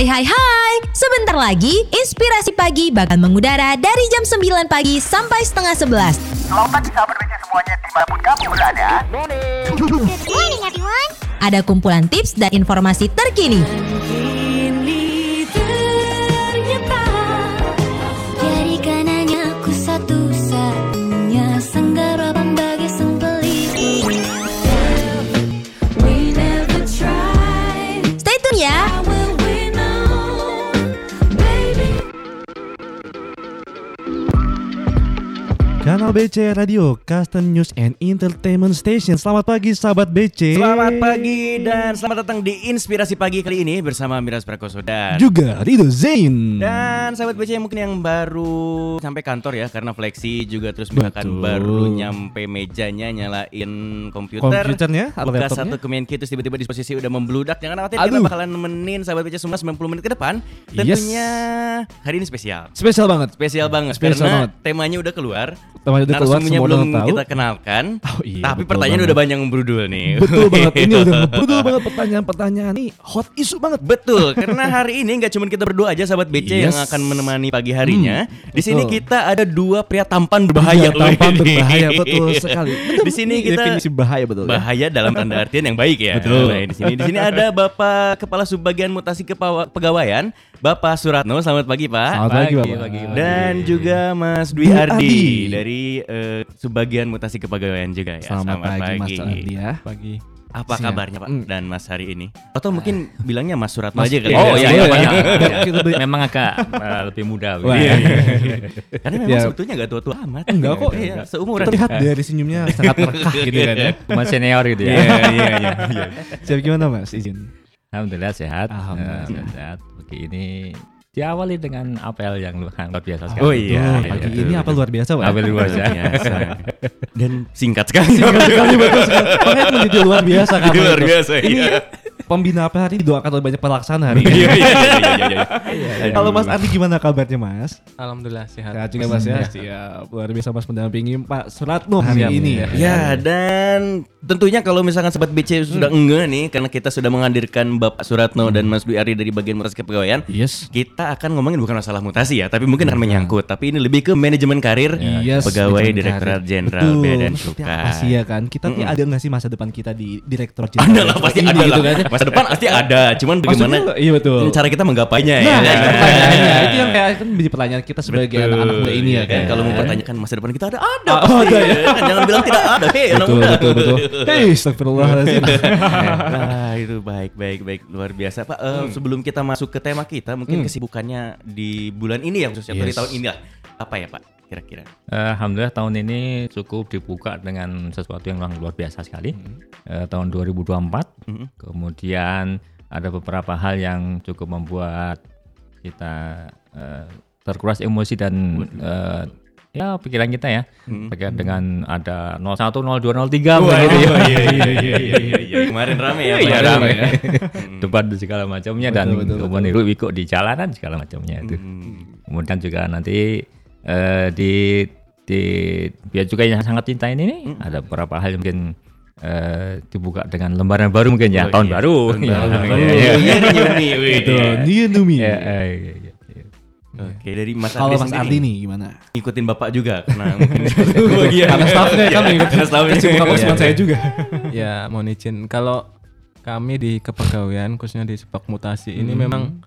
Hai hai hai, sebentar lagi Inspirasi Pagi bakal mengudara dari jam 9 pagi sampai setengah 11. Selamat pagi sahabat BC semuanya di mana pun kamu berada. Good morning, everyone. Ada kumpulan tips dan informasi terkini. BC Radio, Custom News and Entertainment Station. Selamat pagi sahabat BC. Selamat pagi dan selamat datang di Inspirasi Pagi kali ini bersama Miras Prakoso dan Juga Rido Zain. dan sahabat BC yang mungkin yang baru sampai kantor ya karena fleksi juga terus misalkan Betul. baru nyampe mejanya nyalain komputer Komputernya atau buka laptopnya? satu kemenki terus tiba-tiba disposisi udah membludak jangan khawatir kita Aduh. bakalan nemenin sahabat BC semua 90 menit ke depan Yes. tentunya hari ini spesial Spesial banget. spesial banget Spesial karena banget. temanya udah keluar Temanya udah keluar, semua belum orang tahu. kita kenalkan Oh iya, tapi banget. udah banyak yang berudul nih Betul banget. Ini udah ngebrudul banget pertanyaan-pertanyaan nih. Hot isu banget. Betul, karena hari ini nggak cuma kita berdua aja sahabat BC yang Yes. akan menemani pagi harinya. Hmm, Di sini kita ada dua pria tampan berbahaya. Iya, tampan berbahaya betul sekali. Betul, Di sini ini kita definisi bahaya betul. ya? bahaya dalam tanda artian yang baik ya. Betul. Nah, di sini di sini ada Bapak Kepala Subbagian Mutasi Kepawa- Pegawaian, Bapak Suratno. Selamat pagi, Pak. Selamat pagi, Bapak. Dan juga Mas Dwi Ardi, Ardi. Dari eh, Subbagian Mutasi Kepegawaian juga ya. Selamat, pagi, Mas Ardi ya. pagi. Apa Siap. kabarnya Pak Hmm. dan Mas hari ini? Atau mungkin bilangnya Mas Suratno Mas- aja kali. Oh, ya? iya, Iya, iya, iya. iya. Beri- Memang agak uh, lebih muda. Wah. Iya. Karena memang Ya. sebetulnya gak tua-tua amat. Enggak kok. Iya, seumuran. Terlihat dari senyumnya sangat rekah gitu kan ya. Cuma senior gitu ya. Iya, iya, iya. Siap gimana Mas? Izin. Alhamdulillah sehat. Alhamdulillah Eh, sehat. Pagi ini diawali dengan apel yang luar luar biasa sekali. Oh iya, pagi iya. ini apa luar biasa, Pak? Apel luar biasa. Dan singkat sekali. Singkat sekali betul sekali. Makanya menjadi luar biasa karena luar biasa, Ini iya. Pembina apa hari ini doakan oleh banyak pelaksana hari ini. Iya, iya, iya, iya. Halo Mas Ardi gimana kabarnya Mas? Alhamdulillah sehat. Sehat juga Mas ya. Siap. Luar biasa Mas mendampingi Pak Suratno hari ini. ya. Ya dan tentunya kalau misalkan sobat BC sudah enggak nih karena kita sudah menghadirkan Bapak Suratno dan Mas Dwi Ari dari bagian mutasi kepegawaian. Yes. Kita akan ngomongin bukan masalah mutasi ya, tapi mungkin akan menyangkut. Tapi ini lebih ke manajemen karir Yes, pegawai Direktorat. Jenderal. Bea dan Cukai. Apa sih ya kan? Kita ada nggak sih masa depan kita di Direktorat Ada Jenderal lah pasti ini ada gitu lah. Masa depan pasti ada, cuman bagaimana Maksudnya, iya betul. cara kita menggapainya Nah, ya. kan? pertanyaannya itu yang kayak kan menjadi pertanyaan kita sebagai Betul, anak-anak muda ini ya iya kan. Kalau mempertanyakan masa depan kita ada, ada. Ah, pasti. ada ya. Kan Jangan bilang tidak ada. Hei, anak Betul, muda. betul, betul. Hei, astagfirullahaladzim. Nah, itu baik, baik, baik, luar biasa Pak. Eh, Sebelum kita masuk ke tema kita, mungkin kesibukannya di bulan ini ya khususnya di tahun ini lah. Apa ya Pak? Kira-kira. Eh, Alhamdulillah tahun ini cukup dibuka dengan sesuatu yang luar biasa sekali. Eh, tahun 2024. Mhm. Kemudian ada beberapa hal yang cukup membuat kita eh, terkuras emosi dan eh, ya pikiran kita ya. Terkait dengan ada 01, 02, 03 begitu ya. iya, iya, iya, iya, iya. Kemarin rame ya. Iya rame ya. debat dan segala macamnya dan betul, betul. kemudian itu ikut di jalanan segala macamnya itu. Kemudian juga nanti eh, di di biar juga yang sangat cinta ini nih, ada beberapa hal yang mungkin eh, dibuka dengan lembaran baru mungkin ya tahun baru. Oh, ya, iya, iya, iya, iya. Itu New Numi. iya, iya, iya. Oke, dari Mas Kalau Mas Ardi nih gimana? ngikutin Bapak juga karena mungkin bagian Karena staffnya kan mengikuti Karena staffnya. Cuma saya juga. Ya, mohon izin. Kalau kami di kepegawaian khususnya di sepak mutasi ini memang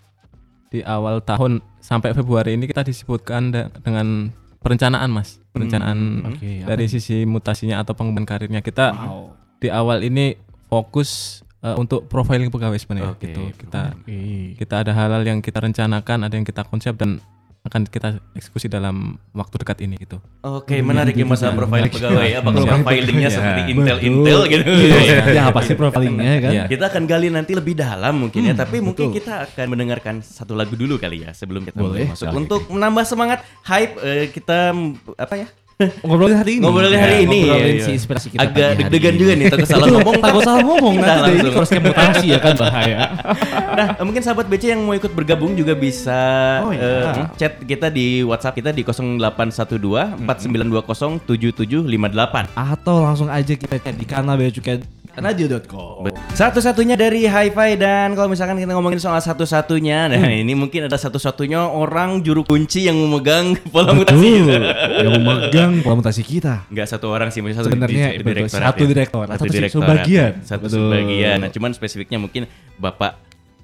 di awal tahun sampai Februari ini kita disebutkan de- dengan perencanaan, Mas. Perencanaan Oke, dari sisi mutasinya atau pengembangan karirnya kita di awal ini fokus eh, untuk profiling pegawai sebenarnya Oke, gitu. Kita Oke. kita ada hal-hal yang kita rencanakan, ada yang kita konsep dan akan kita eksekusi dalam waktu dekat ini gitu. Oke, menarik ya masalah profiling pegawai ya. Apakah profilingnya seperti Betul. intel-intel gitu. Ya apa sih profilingnya kan? Iya. Kita akan gali nanti lebih dalam mungkin ya, tapi mungkin kita akan mendengarkan satu lagu dulu kali ya sebelum kita mulai Boleh. masuk. Untuk menambah semangat hype eh, kita apa ya? Ngobrolin hari ini. Ngobrolin hari Ya, ini. Ngobrolin Iya, si iya. inspirasi kita. Agak deg-degan juga nih takut salah ngomong. Takut salah ngomong nanti deh ini cross mutasi ya kan bahaya. Nah, mungkin sahabat BC yang mau ikut bergabung juga bisa Oh, iya. eh, chat kita di WhatsApp kita di 0812 4920 7758. Atau langsung aja kita chat di kanal Bea Cukai Radio.com. Satu-satunya dari Hi-Fi dan kalau misalkan kita ngomongin soal satu-satunya, nah ini mungkin ada satu-satunya orang juru kunci yang memegang pola mutasi. Betul. yang memegang pola mutasi kita. Enggak satu orang sih, mungkin satu Sebenarnya, di- betul, direktorat satu ya. direktorat, satu direktorat, sebagian. satu Betul. sebagian. Nah, cuman spesifiknya mungkin Bapak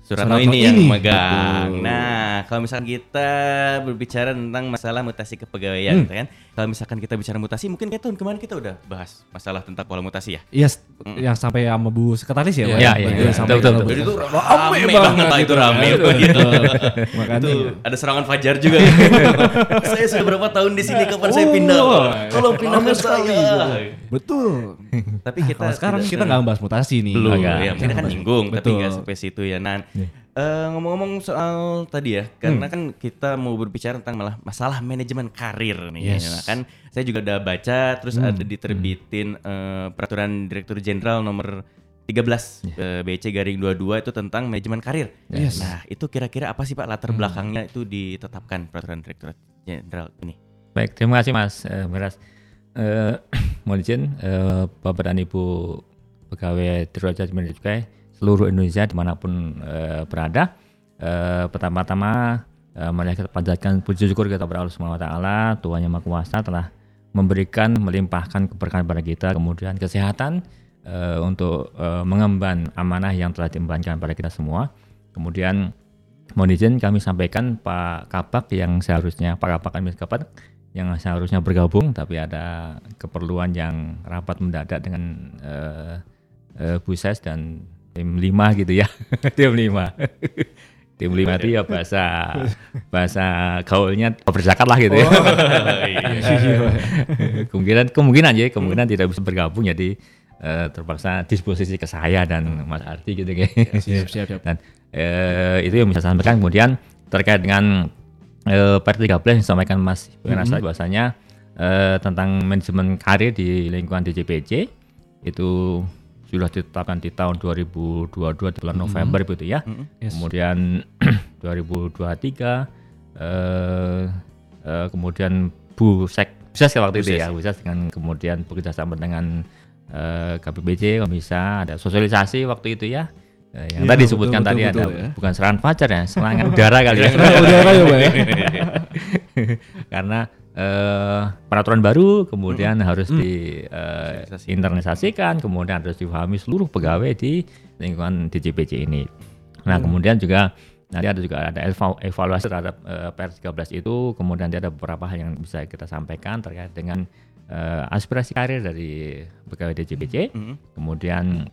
Suratno Suratno ini yang ini. megang. Betul. Nah, kalau misalkan kita berbicara tentang masalah mutasi kepegawaian, Hmm. kan? Kalau misalkan kita bicara mutasi, mungkin kayak tahun kemarin kita udah bahas masalah tentang pola mutasi ya. Iya, yang sampai sama Bu Sekretaris ya? Iya, iya, iya. sampai Betul, betul, Jadi itu rame banget Pak, itu rame gitu. Makanya Itu ada serangan fajar juga. saya sudah berapa tahun di sini kapan saya pindah? Oh, Tolong pindah ke lama sekali, saya. Betul. Tapi kita sekarang kita nggak bahas mutasi nih. belum ya kita kan nyinggung tapi nggak sampai situ ya Eh, ngomong-ngomong soal tadi ya karena kan kita mau berbicara tentang malah masalah manajemen karir nih Yes. Nah, kan saya juga udah baca terus ada diterbitin eh, peraturan direktur jenderal nomor 13 eh, BC garing 22 itu tentang manajemen karir. Yes. Nah, itu kira-kira apa sih Pak latar belakangnya itu ditetapkan peraturan direktur jenderal ini? Baik, terima kasih Mas eh, Miras. Eh, mohon izin eh, Bapak dan Ibu pegawai Direktorat Manajemen Cukai seluruh Indonesia di mana pun eh, berada. Eh, pertama-tama eh, mari kita panjatkan puji syukur kita kepada Allah Subhanahu Wa Taala Tuhan yang Maha Kuasa telah memberikan melimpahkan keberkahan pada kita kemudian kesehatan eh, untuk eh, mengemban amanah yang telah diembankan pada kita semua. Kemudian mohon izin kami sampaikan Pak Kabak yang seharusnya Pak Kabak kami Kabak yang seharusnya bergabung tapi ada keperluan yang rapat mendadak dengan eh, eh, Bu Ses dan tim 5 gitu ya. Tim 5 tim 5 itu ya bahasa bahasa gaulnya berzakat lah gitu ya. Kemungkinan kemungkinan ya kemungkinan tidak bisa bergabung jadi eh, terpaksa disposisi ke saya dan Mas Arti gitu kayak Siap, siap, siap. dan eh, itu yang bisa saya sampaikan. Kemudian terkait dengan eh, per 13 yang disampaikan Mas Wirasa bahwasanya eh, tentang manajemen karir di lingkungan DJPJ itu sudah ditetapkan di tahun 2022 di bulan November itu ya Yes. kemudian 2023 eh, eh, kemudian Bu Sek Buses ya waktu itu ya Buses dengan kemudian bekerja sama dengan eh, KPBJ kalau bisa ada sosialisasi waktu itu ya Eh, yang Iya, tadi betul, disebutkan betul, tadi betul, ada ya. bukan serangan fajar ya serangan udara kali ya Udara ya, Pak ya? karena eh, peraturan baru kemudian Hmm. harus di eh, internalisasikan kemudian harus dipahami seluruh pegawai di lingkungan DJPJ ini. Nah Hmm. kemudian juga nanti ada juga ada eva- evaluasi terhadap eh, PR 13 itu kemudian ada beberapa hal yang bisa kita sampaikan terkait dengan eh, aspirasi karir dari pegawai DJPJ kemudian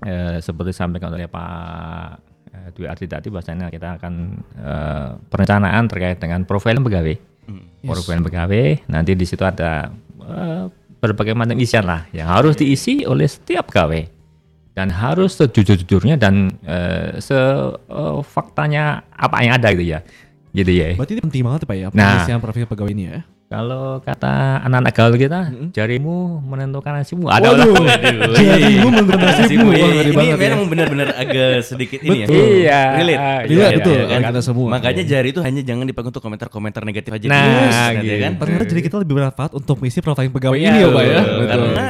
eh, seperti disampaikan oleh Pak Dwi Arti tadi bahwasanya kita akan eh, perencanaan terkait dengan profil pegawai profil pegawai nanti di situ ada eh, berbagai macam isian lah yang harus diisi oleh setiap pegawai. Dan harus sejujur-jujurnya dan eh, se eh, faktanya apa yang ada gitu ya. Gitu ya. Berarti ini penting banget Pak ya, Nah. pengisian profil pegawai ini ya. Kalau kata anak-anak gaul kita jarimu menentukan nasibmu ada lah Jarimu menentukan nasibmu. Wah, ini banget ya. memang benar-benar agak sedikit ini ya. Iya. Relate. Iya, betul. kan? Ada semua. Makanya jari itu hanya jangan dipakai untuk komentar-komentar negatif aja. Nah, Yes, nanti gitu. kan. Ternyata jadi kita lebih bermanfaat untuk mengisi profiling pegawai Iya, ini ya Pak ya. betul. Karena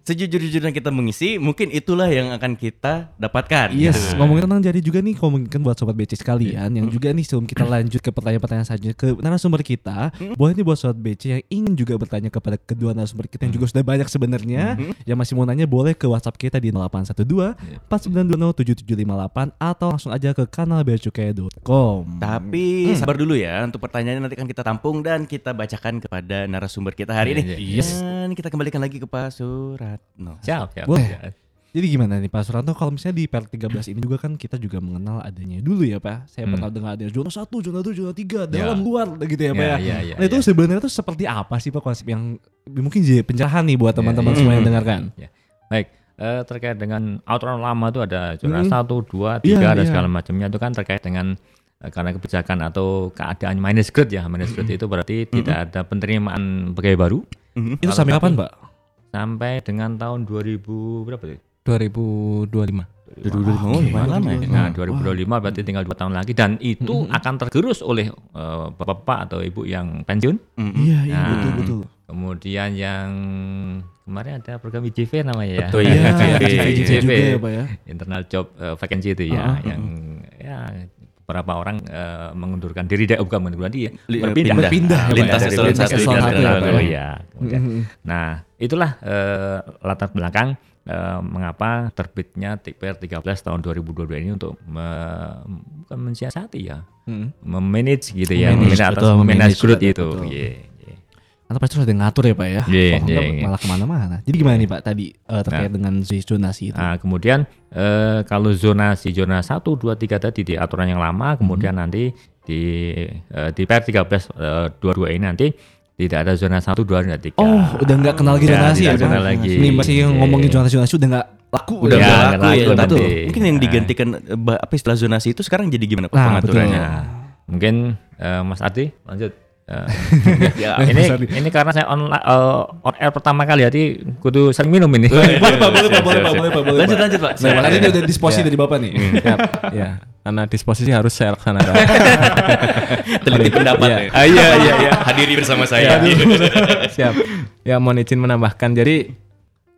sejujur-jujurnya kita mengisi, mungkin itulah yang akan kita dapatkan. Yes, gitu. ngomongin tentang jari juga nih komunikasikan buat sobat BC sekalian yang juga nih sebelum kita lanjut ke pertanyaan-pertanyaan selanjutnya ke narasumber kita, boleh nih buat sobat BC yang ingin juga bertanya kepada kedua narasumber kita yang juga sudah banyak sebenarnya, yang masih mau nanya boleh ke WhatsApp kita di 0812 4920 7758 atau langsung aja ke kanal beacukai.com. Tapi sabar dulu ya untuk pertanyaannya nanti akan kita tampung dan kita bacakan kepada narasumber kita hari ini. Yes. Dan kita kembalikan lagi ke Pak Suratno. siap siap, Boleh. Jadi gimana nih Pak Suranto kalau misalnya di PER 13 ini juga kan kita juga mengenal adanya dulu ya Pak. Saya Hmm. pernah dengar ada zona 1, zona 2, zona 3, dalam luar gitu ya Pak Ya, ya. ya, ya, nah itu ya. sebenarnya tuh seperti apa sih Pak konsep yang mungkin jadi pencerahan nih buat teman-teman ya. semua yang dengarkan. Ya. Baik, eh, terkait dengan aturan lama itu ada zona Mm. satu, dua, Iya, tiga, dan iya. segala macamnya itu kan terkait dengan eh, karena kebijakan atau keadaan minus grade ya minus grade itu berarti tidak ada penerimaan pegawai baru Itu sampai kapan Pak? sampai dengan tahun 2000 berapa tuh? 2025. Oh, lumayan lama ya. Nah 2025 berarti tinggal dua tahun lagi dan itu akan tergerus oleh eh, bapak-bapak atau ibu yang pensiun. Iya, iya Nah, betul betul. kemudian yang kemarin ada program IJV namanya ya. Betul, ya, Iya, IJV. IJV juga ya, Pak ya. internal job eh, vacancy itu ya, yang ya beberapa orang eh, mengundurkan diri dari bukan mengundurkan diri, Li- berpindah, berpindah, Ah, lintas dari eselon lintas satu satu, eselon ya. Kemudian, Nah, itulah eh, latar belakang eh, mengapa terbitnya TPR 13 tahun 2022 ini untuk me- bukan mensiasati ya, Mm. memanage gitu ya, Memanage, betul, memanage growth itu. betul. Iya, iya. Karena pasti harus ada ngatur ya Pak ya. Kalau enggak iya, iya. malah ke mana-mana. Jadi gimana nih Pak tadi eh, terkait dengan si zonasi itu? Nah, kemudian eh, kalau zonasi zona 1, 2, 3 tadi di aturan yang lama, kemudian nanti di eh, di PR 13 eh, 22 ini nanti tidak ada zona 1, 2, dan 3. Oh, udah nggak kenal lagi zonasi ya kenal lagi. Ini masih ngomongin zonasi-zonasi udah nggak laku. Udah Ya, laku ya. laku Tapi nanti. Mungkin yang Nah. digantikan eh, apa istilah zonasi itu sekarang jadi gimana Nah, pengaturannya? Nah, mungkin eh, Mas Adi lanjut. Eh, Ya, ini ini karena saya on, eh, on air pertama kali jadi kudu sering minum ini. Boleh Pak, boleh Pak, boleh Pak, boleh Pak, boleh Lanjut Pak. lanjut Pak. Nah, makanya ini udah disposisi dari Bapak nih. Siap. ya, karena disposisi harus saya laksanakan. Teliti pendapat Iya. ya. Ah, iya iya iya. Hadiri bersama saya. Siap. Ya, mohon izin menambahkan. Jadi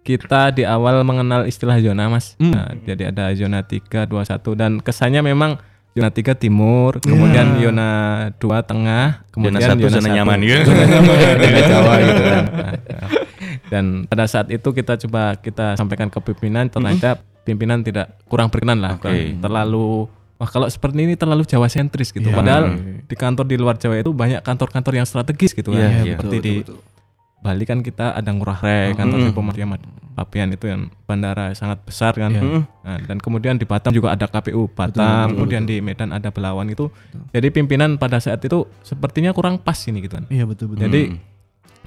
kita di awal mengenal istilah zona, Mas. Nah, jadi ada zona 3, 2, 1 dan kesannya memang zona 3 timur, kemudian zona 2 tengah, kemudian zona satu. nyaman, ya. Zona nyaman, zona Jawa gitu kan. Dan pada saat itu kita coba kita sampaikan ke pimpinan ternyata pimpinan tidak kurang berkenan lah, Oke. kurang- terlalu Wah kalau seperti ini terlalu Jawa sentris gitu. Padahal di kantor di luar Jawa itu banyak kantor-kantor yang strategis gitu kan. Iya, iya, Seperti di Bali kan kita ada Ngurah Rai, kantor di Pemadam Papian itu yang bandara sangat besar kan. Nah, dan kemudian di Batam juga ada KPU Batam, kemudian di Medan ada Belawan itu. Jadi pimpinan pada saat itu sepertinya kurang pas ini gitu kan. Iya betul betul. Jadi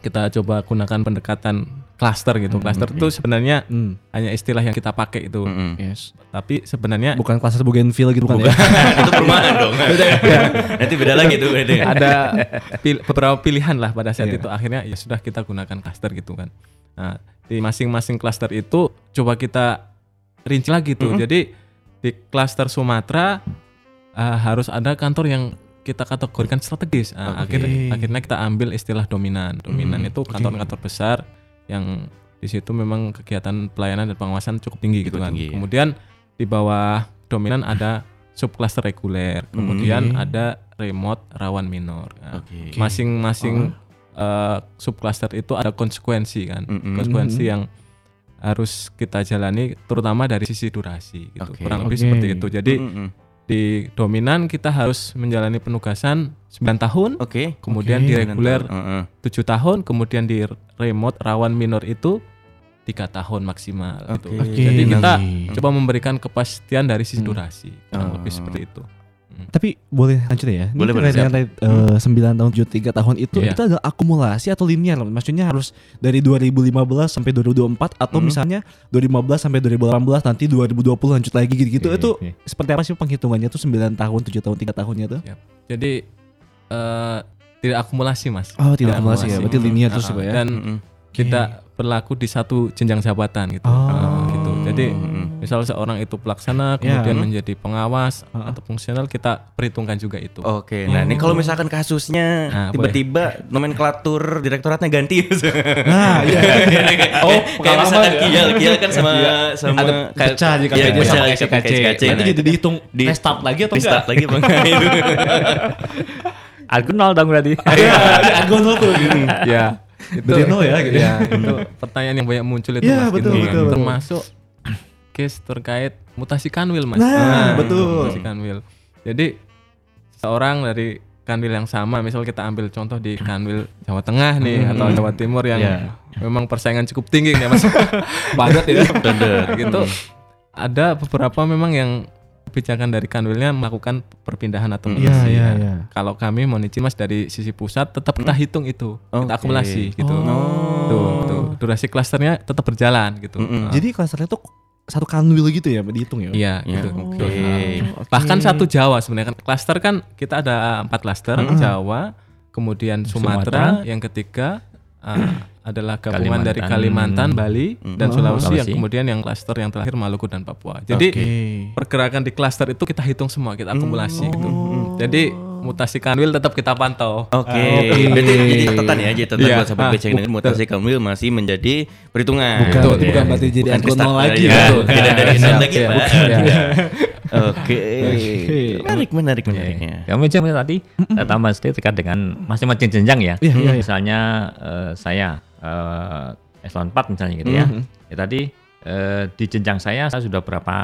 kita coba gunakan pendekatan cluster gitu. Cluster itu sebenarnya Hmm. hanya istilah yang kita pakai itu. Mm. Yes. Tapi sebenarnya Bukan klaster Bougainville gitu kan ya. itu perumahan dong. Nanti beda lagi tuh. beda. ada pil- beberapa pilihan lah pada saat itu akhirnya ya sudah kita gunakan cluster gitu kan. Nah, di masing-masing cluster itu coba kita rinci lagi tuh. Jadi di cluster Sumatera eh, harus ada kantor yang kita kategorikan strategis. Nah, akhir- akhirnya kita ambil istilah dominan. Dominan itu kantor-kantor besar yang di situ memang kegiatan pelayanan dan pengawasan cukup tinggi gitu Cukup kan. tinggi, ya. Kemudian di bawah dominan ada subcluster reguler, kemudian ada remote rawan minor. Nah, Oke. Masing-masing eh, subcluster itu ada konsekuensi kan, Mm-mm. konsekuensi yang harus kita jalani, terutama dari sisi durasi. Gitu. Oke. Kurang lebih Oke. seperti itu. Jadi Mm-mm. Di dominan kita harus menjalani penugasan 9 tahun, Oke. kemudian Oke, di reguler. 7 tahun, kemudian di remote rawan minor itu tiga tahun maksimal gitu. Oke. Jadi kita Oke. coba memberikan kepastian dari sisi durasi, kurang lebih seperti itu. Tapi boleh lanjut ya. Ini Boleh, kan boleh, dengan tadi, eh, 9 tahun 7 3 tahun itu Iya. itu adalah akumulasi atau linear. Maksudnya harus dari 2015 sampai 2024 atau misalnya 2015 sampai 2018 nanti 2020 lanjut lagi gitu-gitu. Iya, itu iya. seperti apa sih penghitungannya tuh 9 tahun, 7 tahun, 3 tahunnya tuh? Siap. Jadi eh, tidak akumulasi mas. Oh, tidak akumulasi ya. Berarti linear terus Ah, ya, ya. Dan Mm-mm. Kita berlaku di satu jenjang jabatan gitu. Oh. Ah, gitu. Jadi misal seorang itu pelaksana, kemudian menjadi pengawas atau fungsional, kita perhitungkan juga itu. Oke, nah ini kalau misalkan kasusnya Nah, tiba-tiba nomenklatur direktoratnya ganti. Nah, iya. oh, kayak misalkan Kial, Kial kan sama sama Ada kayak- pecah juga iya, kayaknya pecah sama SKC. Nanti Nah, jadi dihitung di restart lagi atau restart enggak? lagi enggak itu? Aku nol dong berarti. Iya, agonal tuh gitu. ya itu Berarti no ya, gitu. ya, itu pertanyaan yang banyak muncul itu Iya, mas betul, gitu. betul, betul. termasuk case terkait mutasi kanwil mas Nah, betul. mutasi kanwil jadi seorang dari kanwil yang sama misal kita ambil contoh di kanwil Jawa Tengah nih atau Jawa Timur yang Iya. memang persaingan cukup tinggi ya mas padat ya gitu ada beberapa memang yang kebijakan dari kanwilnya melakukan perpindahan atau Iya, mutasi. iya, Nah, iya. Kalau kami izin mas dari sisi pusat tetap kita hitung itu, kita Oke. akumulasi gitu. Tuh, tuh. Durasi klasternya tetap berjalan gitu. Nah, Jadi klasternya tuh satu kanwil gitu ya dihitung ya? Iya, Ya, gitu. oke. Betul. Nah, Bahkan satu Jawa sebenarnya kan klaster kan kita ada empat klaster, Jawa, kemudian Sumatera, yang ketiga uh, adalah gabungan dari Kalimantan, Bali, dan Sulawesi, yang Sulawesi. kemudian yang klaster yang terakhir Maluku dan Papua. Jadi pergerakan di klaster itu kita hitung semua, kita akumulasi gitu. Jadi mutasi kanwil tetap kita pantau. Oke, berarti jadi catatan ya, jadi catatan Iya. buat sobat Ah, yang dengan mutasi Kamil masih menjadi perhitungan. Bukan, Betul, bukan iya. berarti jadi Bukan start nol lagi. ya. Betul, Tidak dari Iya, nol lagi, iya, Pak. bukan, iya. Oke, menarik, menarik, menariknya. Kami cuma tadi eh, tambah sedikit terkait dengan masing-masing jenjang ya. Iya, iya, iya. Misalnya eh, saya eh, eselon 4 misalnya gitu ya. Ya tadi di jenjang saya saya sudah berapa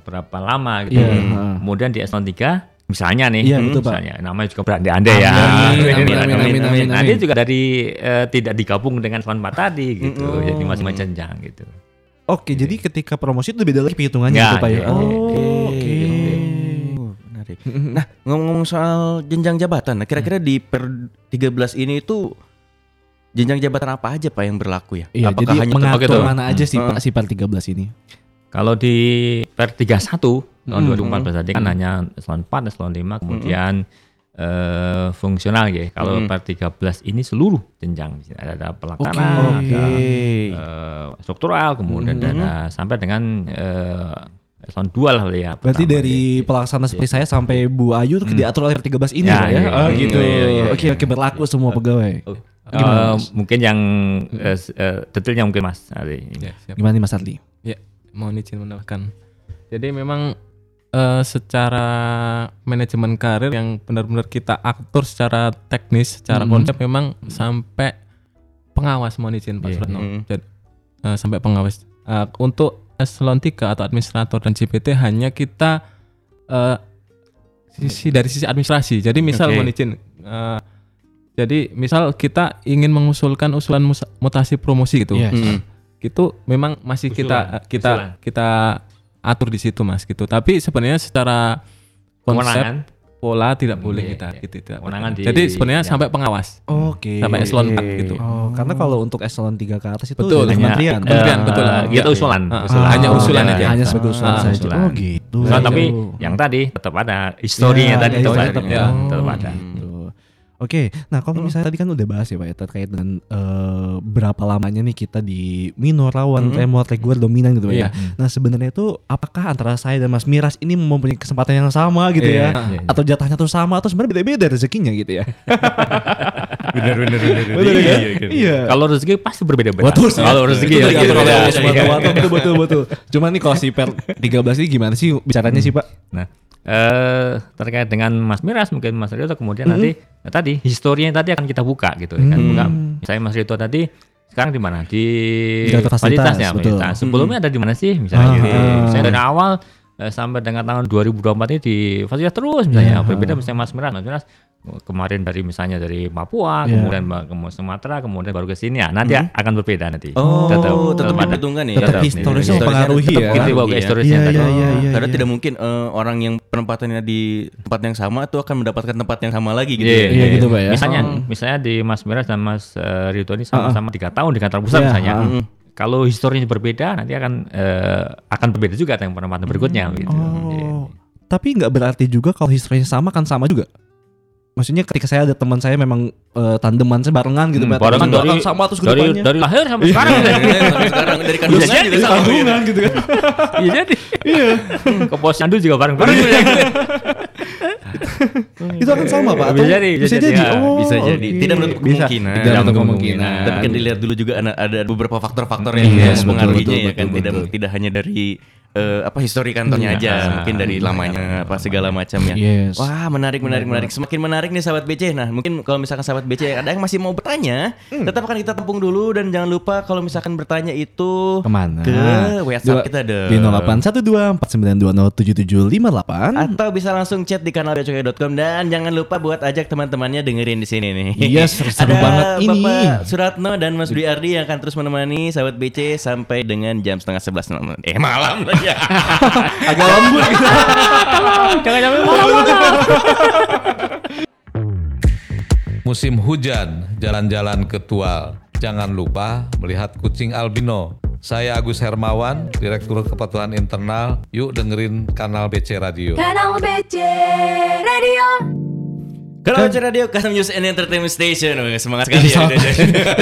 berapa lama gitu. Iya, ya. Kemudian di eselon 3 misalnya nih, Iya, betul, Pak. misalnya namanya juga berandai-andai ya. Amin, amin, Gitu. amin, amin, amin, Nanti juga dari eh, tidak digabung dengan 4 tadi gitu. Jadi masing-masing jenjang gitu. Oke, jadi ketika promosi itu beda lagi perhitungannya Ya, gitu Pak ya. iya. Oh, oke. Oh, menarik. Nah, ngomong-ngomong soal jenjang jabatan, nah kira-kira di per 13 ini itu jenjang jabatan apa aja Pak yang berlaku ya? Iya, Apakah jadi hanya mengatur gitu? mana aja sih Hmm. Pak si per 13 ini? Kalau di per 31 tahun Hmm. 2014 tadi kan hanya eselon 4, eselon 5, kemudian eh, fungsional ya. Kalau Hmm. per 13 ini seluruh jenjang ada, ada pelaksana, Oke. ada eh, struktural, kemudian Hmm. ada sampai dengan eh, eselon 2 lah ya. Berarti pertama, dari ya. pelaksana seperti saya sampai Bu Ayu tuh diatur oleh per 13 ini Ya, Pak ya. iya, Oh, iya, gitu. iya, iya, Oke, oke berlaku semua pegawai. Eh, mungkin yang eh, s- eh, detailnya mungkin Mas Ali. Ya, siap. Gimana nih Mas Adli? Ya, mohon izin menambahkan. Jadi memang eh, secara manajemen karir yang benar-benar kita atur secara teknis, secara Mhm. konsep memang sampai pengawas mohon izin Pak Iya. Suratno. Mhm. Jadi, eh, sampai pengawas. Eh, untuk eselon 3 atau administrator dan CPT hanya kita eh, sisi dari sisi administrasi. Jadi misal Oke. mohon izin eh, jadi misal kita ingin mengusulkan usulan mutasi promosi gitu Yes. Hmm. itu memang masih kita Usulan, kita usulan. kita atur di situ mas gitu tapi sebenarnya secara konsep Kewenangan pola tidak Hmm, boleh iya, kita iya. gitu tidak Kewenangan boleh. di- jadi sebenarnya ya. sampai pengawas Oke. sampai eselon 4 gitu Oh, karena kalau untuk eselon 3 ke atas itu Betul, hanya- kementerian. Kementerian, Eh, betul. Gitu Iya. usulan, Ah, usulan. hanya usulan aja. Hanya sebagai usulan Ah, saja. usulan. Oh, gitu. Usulan, tapi Oh. yang tadi tetap ada historinya Ya, tadi ya, tetap ya, ada. tetap, tetap ada. Oke, nah kalau misalnya tadi kan udah bahas ya Pak ya terkait dengan eh, berapa lamanya nih kita di minor, rawan, remote, regular, dominan gitu Pak ya. Iya. Nah sebenarnya itu apakah antara saya dan Mas Miras ini mempunyai kesempatan yang sama gitu ya? Iya, iya. Atau jatahnya tuh sama atau sebenarnya beda-beda rezekinya gitu ya? Benar. Betul ya? Iya. Kalau rezeki pasti berbeda-beda. Betul. Kalau rezeki ya Subhanahu wa Ta'ala. betul betul betul. Cuman nih kalau si per 13 ini gimana sih bicaranya sih Pak? Nah, eh terkait dengan Mas Miras mungkin Mas Rito kemudian nanti ya tadi historinya tadi akan kita buka gitu ya kan. Buka. Misalnya Mas Rito tadi sekarang di mana? Di Di fasilitas, fasilitasnya. betul. Fasilitas. Sebelumnya ada di mana sih misalnya Ah, gitu. ah. Saya dari awal sampai dengan tahun 2024 ini di fasilitas terus misalnya. Berbeda misalnya Mas Miras, Mas Miras kemarin dari misalnya dari Papua, Iya. kemudian ke Sumatera, kemudian baru ke sini ya. Nanti akan berbeda nanti. Oh, tetap, ada. diperhitungkan ya. Tetap Tetap, historisnya mempengaruhi Tetap ya. Ke Iya. historisnya tadi. iya, iya. Karena tidak mungkin eh, orang yang penempatannya di tempat yang sama tuh akan mendapatkan tempat yang sama lagi gitu. Iya, ya. Iya, gitu, Pak, ya. Misalnya, misalnya di Mas Miras dan Mas eh, Rito ini sama-sama tiga tahun di kantor pusat Iya, misalnya. Kalau historinya berbeda, nanti akan eh, akan berbeda juga yang penempatan berikutnya. Gitu. Iya. Oh. Tapi nggak berarti juga kalau historinya sama kan sama juga. Maksudnya ketika saya ada teman saya memang eh, tandeman saya barengan gitu, Hmm, barengan dari sama terus dari, depannya. dari lahir sampai sekarang. Sampai sekarang dari kandungan jadi, sama. Tanggungan gitu kan. Iya jadi. Iya. Ke pos juga bareng-bareng. Itu akan sama, Pak. Atau Bisa jadi, bisa jadi, ya. Oh, Bisa jadi. oke. Tidak menutup Bisa. kemungkinan. Tidak menutup kemungkinan. Tapi kan dilihat dulu juga ada, ada beberapa faktor-faktor yang Yes, betul, mempengaruhinya betul, ya betul, kan tidak betul. tidak hanya dari eh, apa histori kantornya aja, Iya. mungkin dari lamanya apa segala macamnya. Yes. Wah, menarik menarik menarik. Semakin menarik nih sahabat BC. Nah, mungkin kalau misalkan sahabat BC ada yang masih mau bertanya, Hmm. tetap akan kita tempung dulu dan jangan lupa kalau misalkan bertanya itu Ke mana? Ke WhatsApp Dua- kita dong. Di 0812 4920 7758. Atau bisa langsung chat di kanal beacukai.com dan jangan lupa buat ajak teman-temannya dengerin di sini nih. Yes, seru Ada banget ini. Bapak Suratno dan Mas Dwi Ardi yang akan terus menemani sahabat BC sampai dengan jam setengah sebelas malam. Eh malam ya. Agak lembut gitu. Musim hujan, jalan-jalan ke Tual. Jangan lupa melihat kucing albino. Saya Agus Hermawan, Direktur Kepatuhan Internal. Yuk dengerin kanal BC Radio. Kanal BC Radio. Kalau acara radio Custom News and Entertainment Station, oh, semangat sekali ya.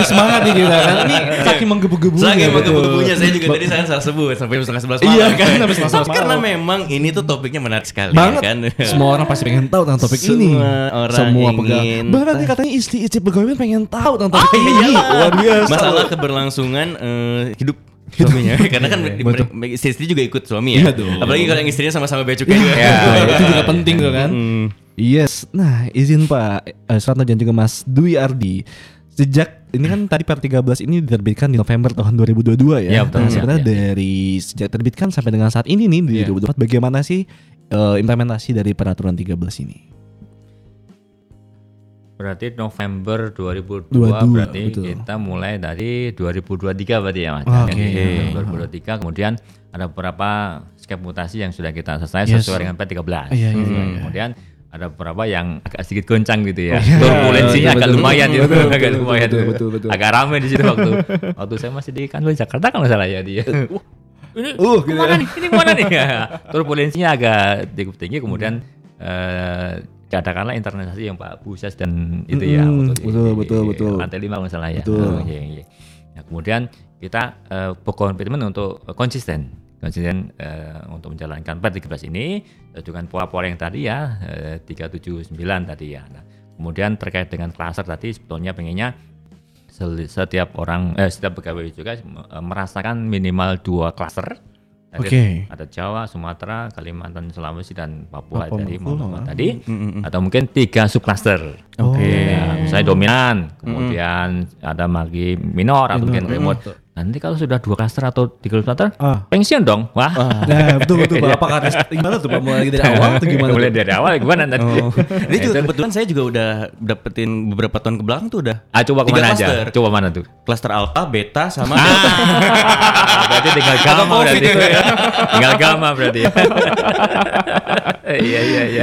Semangat nih kita kan. Ini saking menggebu-gebunya. Saking menggebu-gebunya saya juga tadi saya salah sebut sampai jam setengah sebelas malam. Iya kan, sampai setengah sebelas Tapi karena malam. memang ini tuh topiknya menarik sekali banget. kan. Semua orang pasti pengen tahu tentang topik Semua ini. orang Semua ingin. Bahkan nih katanya istri-istri pegawai pengen tahu tentang Oh, topik ini. iya. Luar biasa. Masalah keberlangsungan eh, hidup suaminya karena kan mereka- istri juga ikut suami ya. Iya dong. Apalagi kalau yang istrinya sama-sama bea cukai juga. Ya, itu juga penting tuh kan. Hmm. Yes. Nah, izin Pak eh, Suratno dan juga Mas Dwi Ardi. Sejak ini kan tadi per 13 ini diterbitkan di November tahun 2022 ya. Iya, betul. Nah, sebenarnya Iya, iya. dari sejak terbitkan sampai dengan saat ini nih di Iya. 2024 bagaimana sih eh, implementasi dari peraturan 13 ini? Berarti November 2002 22, berarti betul. kita mulai dari 2023 berarti ya Mas. Oke. Jadi, 2023 kemudian ada beberapa skep mutasi yang sudah kita selesai Yes. sesuai dengan P13. Iya, iya, Hmm, iya. Kemudian ada beberapa yang agak sedikit goncang gitu ya. iya. Turbulensinya Betul, agak betul. lumayan itu, Betul, agak betul, lumayan. betul, betul, betul. Agak ramai di situ waktu waktu saya masih di kantor Jakarta kalau salah ya dia. Ini Uh, gitu ke mana ya. nih? Ini ke mana nih? Ya, Turbulensinya agak cukup tinggi kemudian eh diadakanlah internalisasi yang Pak Buses dan itu ya Mm, waktu di- betul, di betul, betul. lantai lima kalau nggak salah ya. Betul. Oh, iya, iya. Nah, kemudian kita eh, berkomitmen untuk eh, konsisten konsisten eh, untuk menjalankan Per13 ini eh, dengan pola-pola yang tadi ya eh, 379 tadi ya. Nah, kemudian terkait dengan klaster tadi sebetulnya pengennya setiap orang eh setiap pegawai juga merasakan minimal dua klaster. Oke. Ada Jawa, Sumatera, Kalimantan, Sulawesi dan Papua, Papua. Papua tadi Mm, atau mungkin tiga subcluster. Oke. Ya, misalnya dominan, kemudian ada margi minor atau mungkin remote. Nanti kalau sudah dua cluster atau tiga cluster, Ah. pensiun dong. Wah. Nah, betul betul Pak. Apakah ada gimana tuh Pak? Mulai dari awal atau gimana? Mulai dari awal gimana nanti? Ini juga kebetulan saya juga udah dapetin beberapa tahun ke belakang tuh udah Ah, coba Tiga ke mana cluster. aja? Coba mana tuh? Cluster alpha, beta sama Ah, berarti tinggal gamma berarti. tinggal gamma berarti. Iya iya iya.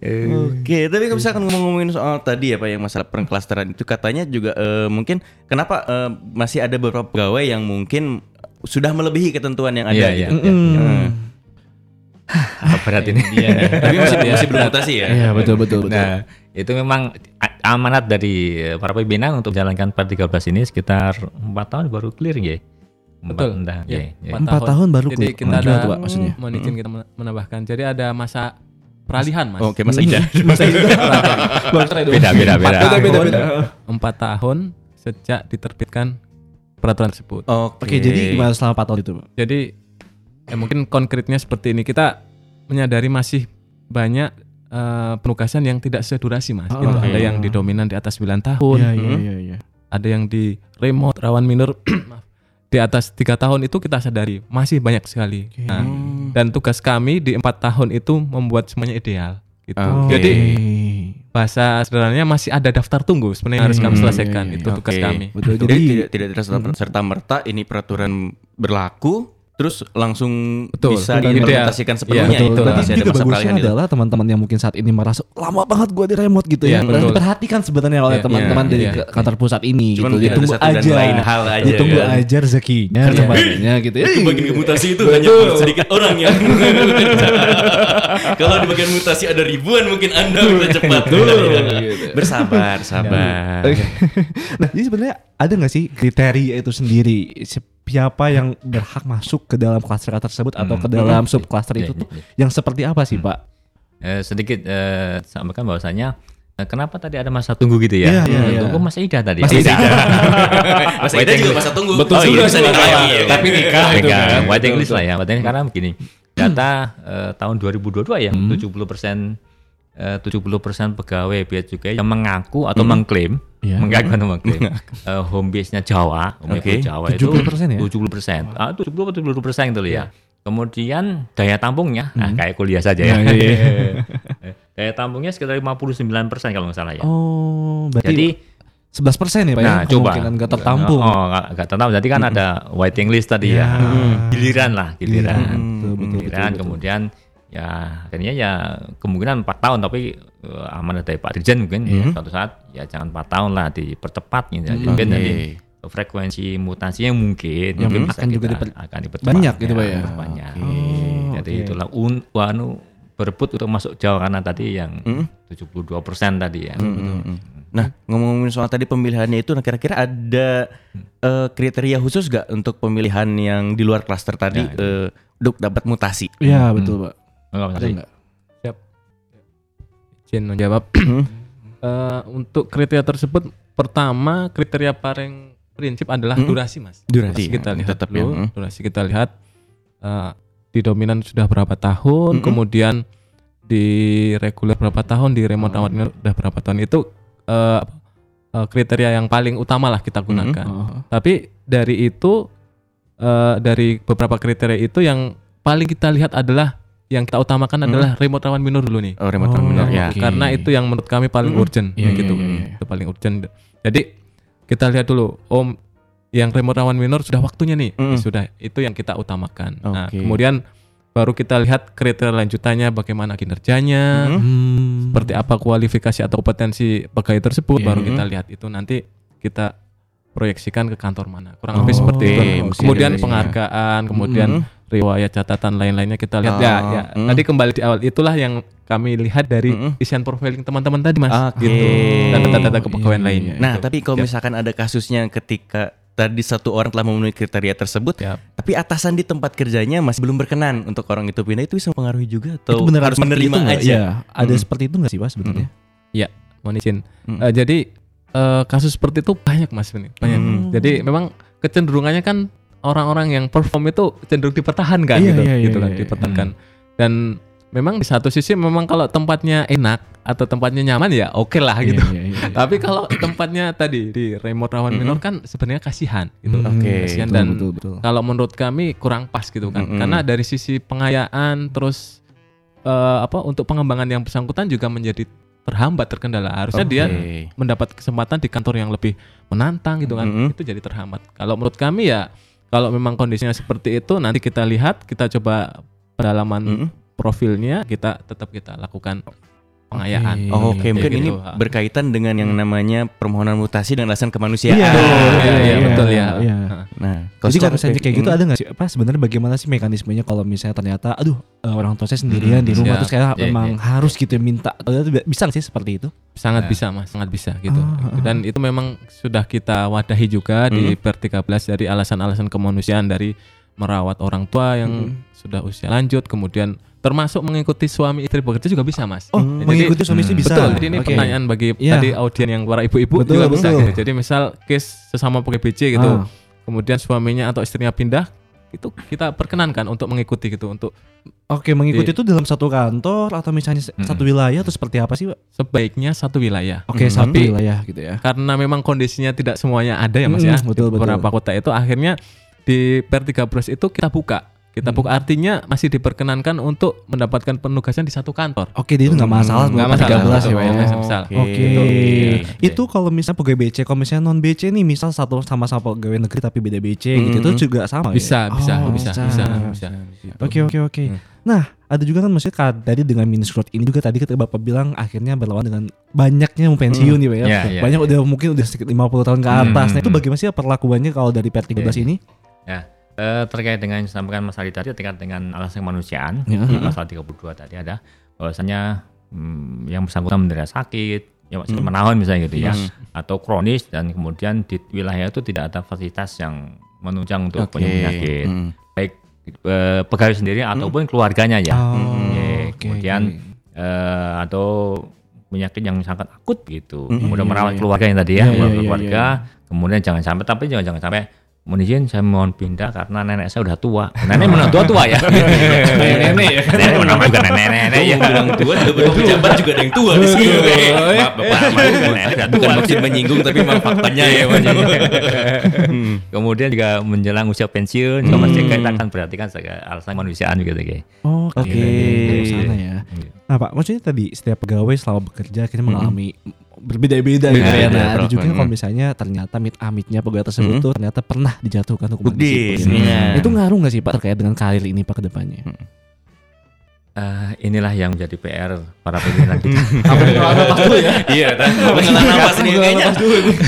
Iya, iya. iya. Oke, tapi kalau misalkan ngomong-ngomongin soal tadi ya Pak yang masalah pengklasteran itu katanya juga eh, mungkin kenapa eh, masih ada beberapa pegawai yang mungkin sudah melebihi ketentuan yang ada Iya, iya. gitu. Mm. Heeh. Apa berat ini? Tapi masih masih bermutasi ya. Iya, betul betul betul. Nah, itu memang amanat dari eh, para pimpinan untuk menjalankan per 13 ini sekitar 4 tahun baru clear ya. Betul. Entah, Ya, ya, ya. Empat tahun baru Jadi clear. kita Gimana ada maksudnya? mohon izin kita men- menambahkan. Jadi ada masa peralihan, Mas. Oke, masa ida. Masa itu Beda beda beda. Empat Beda, tahun, beda. empat tahun sejak diterbitkan peraturan tersebut. Oke. Oke, jadi gimana selama 4 tahun itu? Jadi ya mungkin konkretnya seperti ini. Kita menyadari masih banyak eh, penugasan yang tidak sedurasi, Mas. Oh, Gitu. oke. Ada yang di dominan di atas 9 tahun, Iya, iya, iya, iya. ada yang di remote rawan minor di atas tiga tahun itu kita sadari masih banyak sekali. Nah, dan tugas kami di empat tahun itu membuat semuanya ideal. Gitu. Oke. Jadi bahasa sederhananya masih ada daftar tunggu sebenarnya yang harus kami Hmm, selesaikan iya, iya. itu tugas Oke. kami. Betul. Jadi, Jadi tidak tidak serta, serta merta ini peraturan berlaku terus langsung Betul. bisa Dan diimplementasikan ideal. sepenuhnya Iya, itu betul. Ada juga bagusnya itu. adalah teman-teman yang mungkin saat ini merasa lama banget gua di remote gitu ya. Iya, betul. Diperhatikan sebenarnya oleh Iya, teman-teman iya, dari iya. ke- kantor pusat ini Cuman gitu. mungkin ada Ditunggu satu dan aja. lain hal aja, Ditunggu kan? aja rezekinya Iya. sebenarnya gitu ya. Di bagian mutasi itu hanya sedikit orang yang Kalau di bagian mutasi ada ribuan mungkin Anda bisa cepat. Bersabar, sabar. Nah, jadi sebenarnya ada nggak sih kriteria itu sendiri siapa yang berhak masuk ke dalam klaster tersebut atau ke dalam sub klaster Iya, itu iya, tuh yang seperti apa sih, Pak? Eh, sedikit eh, sampaikan bahwasanya eh, kenapa tadi ada masa tunggu gitu Iya, ya? iya, iya. Tunggu Mas Ida tadi. Mas ya? Ida. Masa kita juga masa tunggu. Betul oh, juga iya, sih, nikah Pak. lagi ya. Tapi nikah itu Pegang kan. waiting Betul, list lah ya. Waiting karena begini. Data eh, tahun 2022 ya, 70 persen 70 persen pegawai bea cukai yang mengaku atau mengklaim, Iya. mengaku atau mengklaim eh, home base-nya Jawa, home base Jawa itu 70% ya? 70 persen, ah 70 atau 70 persen gitu loh ya. Kemudian daya tampungnya, nah kayak kuliah saja ya. Nah, iya. daya tampungnya sekitar 59 persen kalau nggak salah ya. Oh, berarti Jadi 11 persen ya, Pak? Nah, ya? coba. Kemungkinan nggak tertampung. Oh, nggak tertampung. Jadi kan ada waiting list tadi ya. Giliran lah, giliran. Betul, betul, betul, Giliran betul. kemudian ya akhirnya ya kemungkinan 4 tahun tapi eh, amanat dari Pak Dirjen mungkin ya, suatu saat ya jangan 4 tahun lah dipercepat gitu. Jadi Mungkin nanti frekuensi mutasinya mungkin Yang mungkin bisa akan juga diper- akan dipercepat banyak gitu, Pak, ya? banyak. Oke. Jadi itulah un, wanu berebut untuk masuk Jawa karena tadi yang Mm. 72% tadi ya. Nah, ngomong-ngomongin soal tadi pemilihannya itu, nah kira-kira ada eh, kriteria khusus gak untuk pemilihan yang di luar klaster tadi Ya, eh, untuk dapat mutasi? Iya betul pak. Enggak Ada masih. nggak? izin menjawab. Eh, untuk kriteria tersebut pertama kriteria paling prinsip adalah Hmm. durasi mas. Durasi, kita ya, lihat tetap dulu. ya, hmm. Durasi kita lihat eh, di dominan sudah berapa tahun, Mm-mm. kemudian di reguler berapa tahun, di remote rawat inap sudah berapa tahun itu apa, eh, kriteria yang paling utama lah kita gunakan. Oh. Tapi dari itu eh, dari beberapa kriteria itu yang paling kita lihat adalah yang kita utamakan adalah remote rawan minor dulu nih. Oh, remote Oh, terminal ya. oke. Karena itu yang menurut kami paling Mm-mm. urgent Iya, gitu. iya, iya, iya. Itu paling urgent. Jadi kita lihat dulu om yang remote rawan minor sudah waktunya nih. Mm. Sudah itu yang kita utamakan. Nah, Oke. kemudian baru kita lihat kriteria lanjutannya bagaimana kinerjanya, Mm. Hmm. seperti apa kualifikasi atau kompetensi pegawai tersebut Iya. baru kita lihat itu nanti kita proyeksikan ke kantor mana kurang Oh, lebih seperti itu kemudian penghargaan kemudian Mhm. Riwayat catatan lain-lainnya kita lihat Oh, ya, ya mm. tadi kembali di awal itulah yang kami lihat dari Mhm. isian profiling teman-teman tadi mas Oke. gitu dan data-data kepegawaian Iya, lainnya Nah, Gitu. tapi kalau Ya. misalkan ada kasusnya ketika tadi satu orang telah memenuhi kriteria tersebut, Ya. tapi atasan di tempat kerjanya masih belum berkenan untuk orang itu pindah, itu bisa mempengaruhi juga atau itu beneran harus menerima itu nggak? aja? Iya, ada Mm. seperti itu nggak sih pak sebetulnya? Ya, mohon izin. Mm. Eh, jadi eh, kasus seperti itu banyak mas ini banyak. Mm. Jadi memang kecenderungannya kan orang-orang yang perform itu cenderung dipertahankan Iya, gitu, iya, iya, gitu kan, iya, iya. dipertahankan. Dan memang di satu sisi memang kalau tempatnya enak atau tempatnya nyaman ya oke lah gitu. Iya, iya, iya. Tapi kalau tempatnya tadi di remote rawan minor kan sebenarnya kasihan gitu. Hmm, Oke, Kasihan betul, dan betul, betul. kalau menurut kami kurang pas gitu kan. Mm-mm. Karena dari sisi pengayaan terus eh, apa untuk pengembangan yang bersangkutan juga menjadi terhambat terkendala. Harusnya dia Oke. mendapat kesempatan di kantor yang lebih menantang gitu kan. Mm-mm. Itu jadi terhambat. Kalau menurut kami ya kalau memang kondisinya seperti itu nanti kita lihat, kita coba pendalaman Mm-mm. profilnya, kita tetap kita lakukan pengayaan. Oh, Oke, Kayak mungkin gitu. ini berkaitan dengan yang namanya permohonan mutasi dengan alasan kemanusiaan. Iya, Iya, iya, iya, betul ya. iya. Ha. Nah, Jadi kalau misalnya kayak gitu Hmm. ada nggak sih? Apa sebenarnya bagaimana sih mekanismenya kalau misalnya ternyata, aduh eh, orang tua saya sendirian di rumah siap. terus kayak Iya, memang iya. harus gitu ya, minta, bisa nggak sih seperti itu? Sangat Ya. bisa Mas, sangat bisa gitu. Ah, ah, Dan itu memang sudah kita wadahi juga di per 13 dari alasan-alasan kemanusiaan dari merawat orang tua yang sudah usia lanjut kemudian termasuk mengikuti suami istri bekerja juga bisa Mas. Oh, Jadi- mengikuti suami istri bisa. Betul, jadi ini Oke. pertanyaan bagi Iya. tadi audien yang para ibu-ibu Betul, juga bisa betul. gitu. Jadi misal case sesama PGBC gitu, Ah. kemudian suaminya atau istrinya pindah, itu kita perkenankan untuk mengikuti gitu untuk Oke, mengikuti Di- itu dalam satu kantor atau misalnya Mm-mm. satu wilayah atau seperti apa sih, Pak? sebaiknya satu wilayah. Oke, Hmm, satu tapi wilayah gitu ya. karena memang kondisinya tidak semuanya ada ya Mas ya. Mm, betul, di betul. beberapa kota itu akhirnya di per 13 itu kita buka. Kita Hmm. buka artinya masih diperkenankan untuk mendapatkan penugasan di satu kantor. Oke, jadi itu nggak masalah Nggak buat masalah, 13 ya, Pak ya. nggak masalah. Oke. Oke. Itu kalau misalnya pegawai BC, kalau misalnya non BC nih, misal satu sama-sama pegawai negeri tapi beda BC gitu, Mm-mm. itu juga sama Bisa, ya? bisa, Oh, bisa, bisa, bisa. Oke, oke, oke. Hmm. Nah, ada juga kan maksudnya tadi dengan minus growth ini juga tadi ketika Bapak bilang akhirnya berlawan dengan banyaknya yang pensiun nih Pak ya. Iya, iya, Banyak udah mungkin udah sekitar 50 tahun ke atas. Hmm, Nah, itu hmm. bagaimana sih perlakuannya kalau dari PR13 ini? Ya, eh, terkait dengan yang disampaikan Mas Ali tadi terkait dengan alasan kemanusiaan, Ya. di pasal 32 tadi ada bahwasanya hmm, yang bersangkutan menderita sakit, ya sakit menahun misalnya gitu ya, atau kronis dan kemudian di wilayah itu tidak ada fasilitas yang menunjang untuk Oke. penyakit, Mm. baik eh, pegawai sendiri ataupun keluarganya ya. Oh, oke, kemudian oke. eh, atau penyakit yang sangat akut gitu, Mm, kemudian iya, merawat iya. keluarga yang tadi ya, Iya, iya, merawat iya, keluarga, kemudian jangan sampai tapi jangan jangan sampai mohon izin saya mohon pindah karena nenek saya udah tua. Nenek memang tua tua ya. nenek ya. Nenek memang bukan nenek nenek ya. Bilang tua, ada beberapa pejabat juga ada yang tua di sini. Maaf, Bapak, maaf, bukan maksud menyinggung, tapi memang faktanya ya. Hmm. Kemudian juga menjelang usia pensiun, juga masih kita akan perhatikan sebagai alasan kemanusiaan gitu kayak. Oh, Oke, Oke. Dari sana ya. Nah Pak, maksudnya tadi setiap pegawai selama bekerja kita mengalami berbeda-beda gitu ya. Nah, ada juga kalau Mm. misalnya ternyata amit-amitnya pegawai tersebut Mm. tuh ternyata pernah dijatuhkan hukuman disiplin. iya. Itu ngaruh nggak sih Pak terkait dengan karir ini Pak ke depannya? Eh, inilah yang menjadi PR para pimpinan kita. Iya, kan? ini kayaknya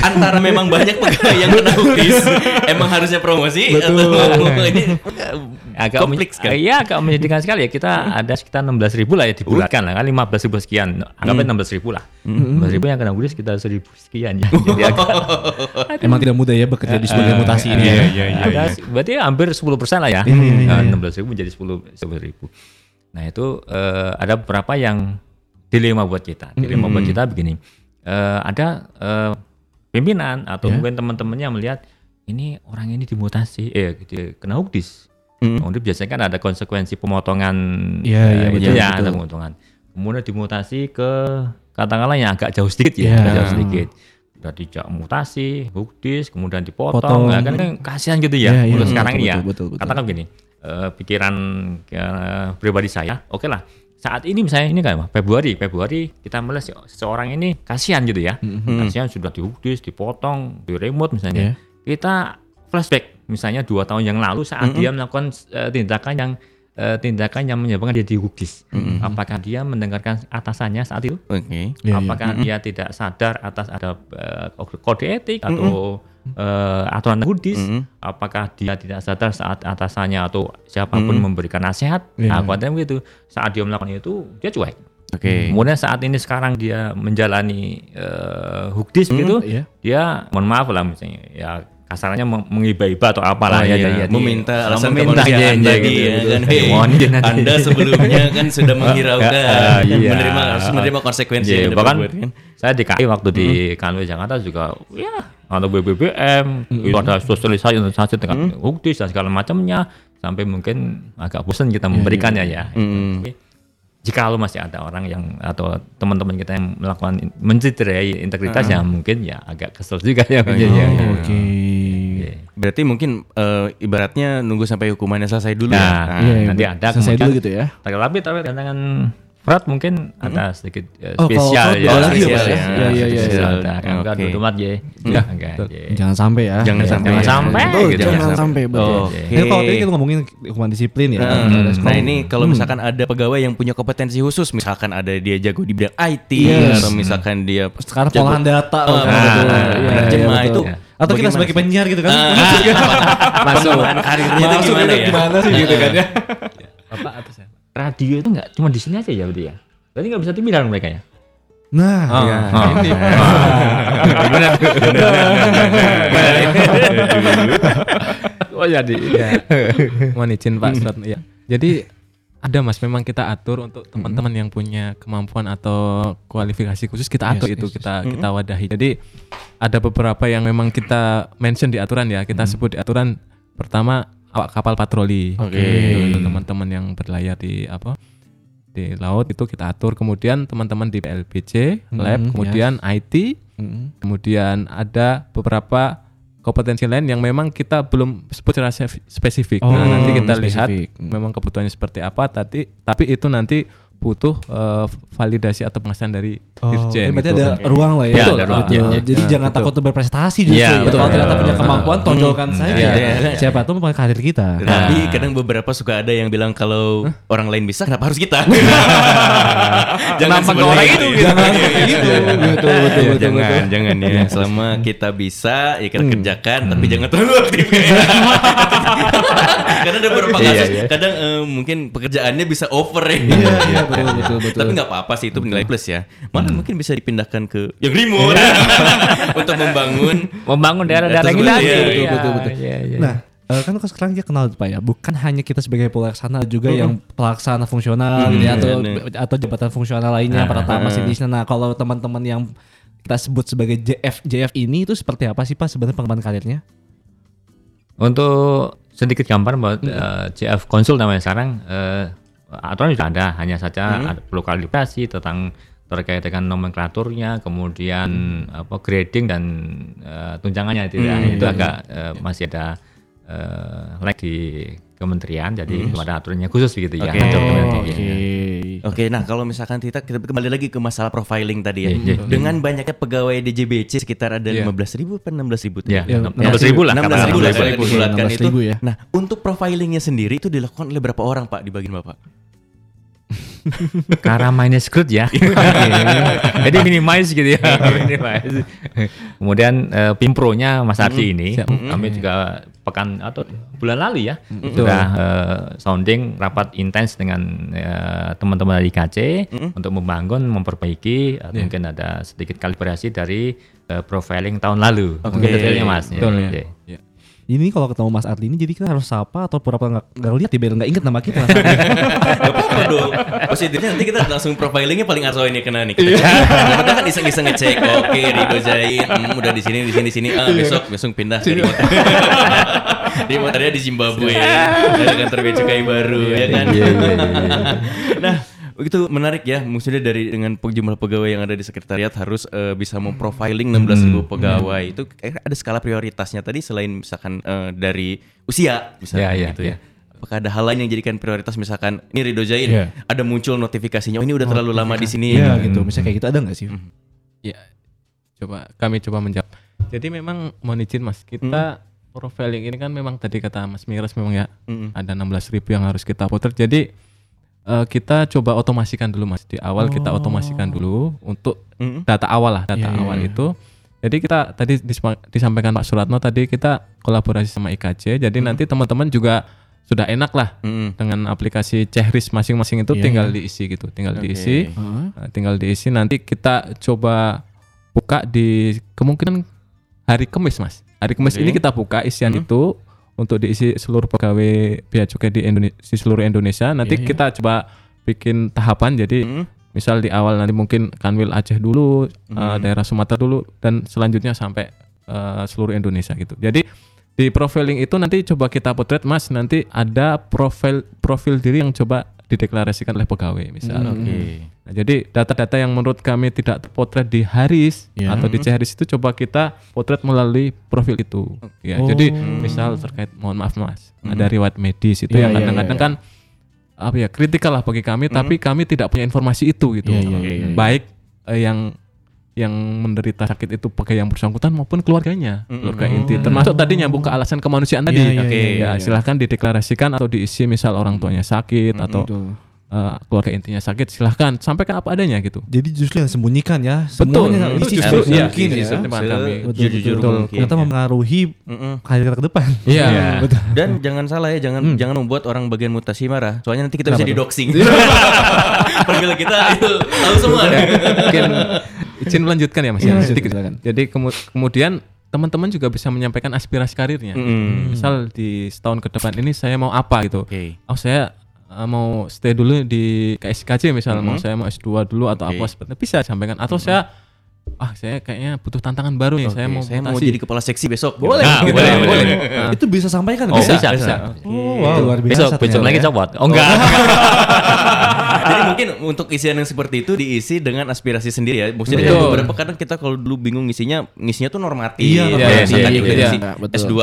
antara memang banyak pegawai yang kena hukis, emang harusnya promosi atau ini agak kompleks kan? Iya, agak menyedihkan sekali ya. Kita ada sekitar 16 ribu lah ya dibulatkan lah kan 15 ribu sekian. Anggapnya 16 ribu lah. 16 ribu yang kena hukis sekitar 1000 sekian ya. Jadi agak Emang tidak mudah ya bekerja di sebagai mutasi ini. ya. ada, berarti hampir 10 persen lah ya. Nah, 16 ribu menjadi 10 10 ribu. Nah itu eh, ada beberapa yang dilema buat kita. Dilema buat kita begini. Eh, ada eh, pimpinan atau Ya. mungkin teman-temannya melihat ini orang ini dimutasi, eh di- kena hukdis. Kemudian biasanya kan ada konsekuensi pemotongan. Iya, iya, eh, betul, ya, betul. ada pemotongan. Kemudian dimutasi ke katakanlah yang agak jauh sedikit ya, Iya. agak jauh sedikit. Udah dijak mutasi, hukdis, kemudian dipotong. Potong. Nah, kan, kan kasihan gitu ya. Iya, iya, Untuk betul, sekarang ini ya. betul, betul, betul. Katakan begini, eh, pikiran eh, pribadi saya, oke lah. Saat ini misalnya ini kan Februari, Februari kita melihat se- seseorang ini kasihan gitu ya. Kasihan sudah dihukdis, dipotong, di remote misalnya. Iya. Kita flashback misalnya dua tahun yang lalu saat dia melakukan eh, tindakan yang eh, tindakan yang menyebabkan dia dihukdis. Apakah dia mendengarkan atasannya saat itu? Oke. Iya, iya. Apakah dia tidak sadar atas ada eh, kode etik atau eh, aturan hudis? Apakah dia tidak sadar saat atasannya atau siapa pun memberikan nasihat? Iya. Nah, kuatnya begitu. Saat dia melakukan itu, dia cuek. Oke. Kemudian saat ini sekarang dia menjalani eh, hukdis gitu, iya. dia mohon maaf lah misalnya ya kasarnya meng- mengiba-iba atau apalah Oh, ya, iya, ya, iya. ya, meminta alasan meminta kemanusiaan iya, iya, tadi gitu, ya gitu. kan. Mohon dia nanti. Anda sebelumnya kan sudah menghiraukan, Ah, iya. menerima harus menerima konsekuensi Iya, bahkan kan. saya di KI waktu di Kanwil Jakarta juga ya ada BBBM itu ada sosialisasi sosialisasi dengan hukdis dan segala macamnya sampai mungkin agak bosan kita memberikannya ya. Tapi Jika lo masih ada orang yang atau teman-teman kita yang melakukan mencederai integritasnya mungkin ya agak kesel juga ya. Iya, iya, iya. Oke. Iya. Berarti mungkin eh, ibaratnya nunggu sampai hukumannya selesai dulu Nah, ya. Iya, iya, nanti betul. ada Selesai dulu gitu ya. Tapi tapi tantangan Fred mungkin ada sedikit eh, Oh, kalau spesial ya. ya, Pak, Spesial, ya? ya. Iya, iya, iya, Spesial. iya. Ada enggak Oke. duduk mat, ya. Enggak, enggak, ya. Jangan sampai ya. Jangan Iya, sampai. jangan sampai Betul, gitu. jangan Jangan sampai. Betul. Oke. Ini kalau tadi kita ngomongin hukuman disiplin ya. Hmm. Nah ini kalau misalkan ada pegawai yang punya kompetensi khusus, misalkan ada dia jago di bidang IT Yes. atau misalkan dia sekarang pengolahan data Oh, oh, nah, nah, Iya, iya, itu atau kita sebagai sih? penyiar gitu kan Ah, pengembangan karirnya itu Masuk gimana itu ya? gimana sih gitu kan ya Bapak atas ya. Radio itu enggak cuma di sini aja ya berarti ya. Berarti enggak bisa dibilang mereka ya. nah Iya. ini. Oh jadi. ya. Mohon izin Pak Surat ya. Jadi ada Mas memang kita atur untuk teman-teman yang punya kemampuan atau kualifikasi khusus kita atur Yes, itu yes, yes. kita kita wadahi. Jadi ada beberapa yang memang kita mention di aturan ya. Kita sebut di aturan pertama awak kapal patroli. Itu untuk teman-teman yang berlayar di apa? di laut itu kita atur kemudian teman-teman di PLBC lab Mhm, kemudian IT Mm. Kemudian ada beberapa kompetensi lain yang memang kita belum sebut secara spesifik. Oh, nah, nanti kita lihat spesifik. memang kebutuhannya seperti apa. Tapi tapi itu nanti butuh eh, validasi atau pengesahan dari Oh, dirjen. berarti gitu. ada ruang lah ya. Ya, Betul, ada ruang, betul. ya, ya. Jadi Ya, jangan betul. takut untuk berprestasi justru. Ya, ya. betul. Kalau ternyata Ya. punya kemampuan, tonjolkan saja. Iya, iya. Siapa tuh mau karir kita. Tapi kadang beberapa suka ada yang bilang kalau orang lain bisa kenapa harus kita? jangan sebenarnya orang itu gitu? Jangan gitu. Betul, betul, Ya, betul, jangan, betul. jangan ya. Selama kita bisa, ya kita kerjakan, tapi jangan terlalu aktif. Karena ada beberapa Iya, kasus, iya. kadang eh, mungkin pekerjaannya bisa over ya. Iya, iya, betul, betul, betul. Tapi nggak apa-apa sih itu nilai plus ya. Malah mungkin bisa dipindahkan ke yang remote untuk membangun. Membangun daerah-daerah Betul, kita. iya, Iya, betul, betul, betul. iya, iya. Nah, eh, kan kok sekarang dia kenal Pak ya, bukan hanya kita sebagai pelaksana juga yang pelaksana fungsional gitu ya, atau iya, atau jabatan fungsional lainnya para tamas ini. Nah, kalau teman-teman yang kita sebut sebagai JF JF ini itu seperti apa sih Pak sebenarnya pengembangan karirnya? Untuk sedikit gambar buat eh, CF Konsul namanya sekarang eh, aturan ya sudah ada, hanya saja hmm. ada, perlu kalibrasi tentang terkait dengan nomenklaturnya, kemudian hmm. apa grading dan uh, tunjangannya tidak ya, hmm. itu ya, agak uh, masih ada eh, uh, lag di kementerian, jadi hmm. ada aturannya khusus begitu okay. ya. Oke. Iya, Oke. Iya. Okay. Okay, nah kalau misalkan kita kembali lagi ke masalah profiling tadi ya. Yeah. Dengan yeah. banyaknya pegawai DJBC sekitar ada lima belas ribu enam belas ribu kan enam Yeah. Ribu lah. 16 ribu lah. ribu, ya nah untuk profilingnya sendiri itu dilakukan oleh berapa orang pak di bagian bapak karena minus good ya. Jadi minimize gitu ya. Iya. minimize. Kemudian eh, uh, Pimpronya Mas Ardi mm-hmm. ini mm-hmm. kami juga pekan atau bulan lalu ya mm-hmm. sudah uh, sounding rapat intens dengan uh, teman-teman dari KC mm-hmm. untuk membangun, memperbaiki yeah. mungkin ada sedikit kalibrasi dari uh, profiling tahun lalu. Okay. Mungkin detailnya Mas. Betul, ya. Okay. Yeah. Ini kalau ketemu Mas Ardi ini jadi kita harus sapa atau pura-pura nggak nggak lihat ya biar nggak inget nama kita. Gak apa-apa dong. Positifnya nanti kita langsung profilingnya paling arso ini kena nih. Kita kan iseng-iseng ngecek. Oke, Rido Zain, hmm, udah di sini, di sini, di sini. Ah, besok, besok pindah dari motor. di motornya di Zimbabwe. Ada kantor bea cukai baru, ya kan? Nah, begitu menarik ya. Maksudnya dari dengan jumlah pegawai yang ada di sekretariat harus eh, bisa memprofiling 16.000 pegawai. Itu eh, ada skala prioritasnya tadi selain misalkan eh, dari usia misalkan Ya, ya, gitu ya. ya. Apakah ada hal lain yang jadikan prioritas misalkan ini Ridho Zain Iya. ada muncul notifikasinya oh ini udah terlalu lama di sini Iya gitu. Misalnya kayak gitu ada nggak sih? Ya, coba kami coba menjawab. Jadi memang mohon izin mas, kita profiling ini kan memang tadi kata Mas Miras memang ya Mm-mm. ada 16.000 yang harus kita potret. Jadi eh, kita coba otomasikan dulu mas. Di awal kita otomasikan dulu untuk Mm-mm. data awal lah, data awal itu. Jadi kita tadi disma- disampaikan Pak Suratno tadi kita kolaborasi sama IKJ. Jadi nanti teman-teman juga sudah enak lah Mm-mm. dengan aplikasi checklist masing-masing itu tinggal diisi gitu, tinggal diisi. Nah, tinggal diisi nanti kita coba buka di kemungkinan hari Kamis Mas. Hari Kamis ini kita buka isian itu untuk diisi seluruh pegawai bea cukai di Indonesia di seluruh Indonesia. Nanti kita coba bikin tahapan jadi misal di awal nanti mungkin Kanwil Aceh dulu, eh, daerah Sumatera dulu dan selanjutnya sampai eh, seluruh Indonesia gitu. Jadi di profiling itu nanti coba kita potret Mas, nanti ada profil profil diri yang coba dideklarasikan oleh pegawai misal. Nah, jadi data-data yang menurut kami tidak terpotret di Haris atau di Charis itu coba kita potret melalui profil itu. Ya, jadi misal terkait mohon maaf Mas, ada riwayat medis itu yang kadang-kadang kan apa ya kritikal lah bagi kami, tapi kami tidak punya informasi itu gitu. Baik eh, yang yang menderita sakit itu pakai yang bersangkutan maupun keluarganya, keluarga inti. Termasuk tadi nyambung ke alasan kemanusiaan tadi. iya, ya, silahkan dideklarasikan atau diisi misal orang tuanya sakit atau eh, keluarga intinya sakit, silahkan sampaikan apa adanya gitu. Jadi justru yang sembunyikan ya. Betul. Semuanya Itu isi justru iya, mungkin ya. kami. Jujur-jujur Betul. mungkin. Ternyata mempengaruhi karir ke depan. Iya. Betul. Dan jangan salah ya, jangan jangan membuat orang bagian mutasi marah. Soalnya nanti kita bisa didoxing. Profil kita itu tahu semua. Mungkin izin melanjutkan ya Mas. Iya, ya, sedikit. silakan. Jadi kemu- kemudian teman-teman juga bisa menyampaikan aspirasi karirnya. Misal di setahun ke depan ini saya mau apa gitu. Oke. Oh saya uh, mau stay dulu di KSKJ misal mau saya mau S2 dulu atau Oke. apa seperti bisa sampaikan atau saya ah saya kayaknya butuh tantangan baru nih saya Oke, mau saya mau jadi kepala seksi besok. boleh, Nah, gitu. boleh, boleh. Itu bisa sampaikan Oh, bisa. bisa, bisa. Oh, wow, luar biasa. Besok, besok lagi ya. copot. Oh enggak. Jadi mungkin untuk isian yang seperti itu diisi dengan aspirasi sendiri ya. Maksudnya Betul. beberapa kadang kita kalau dulu bingung ngisinya, ngisinya tuh normatif. Iya, Ya, Iya, iya, iya, betul. S2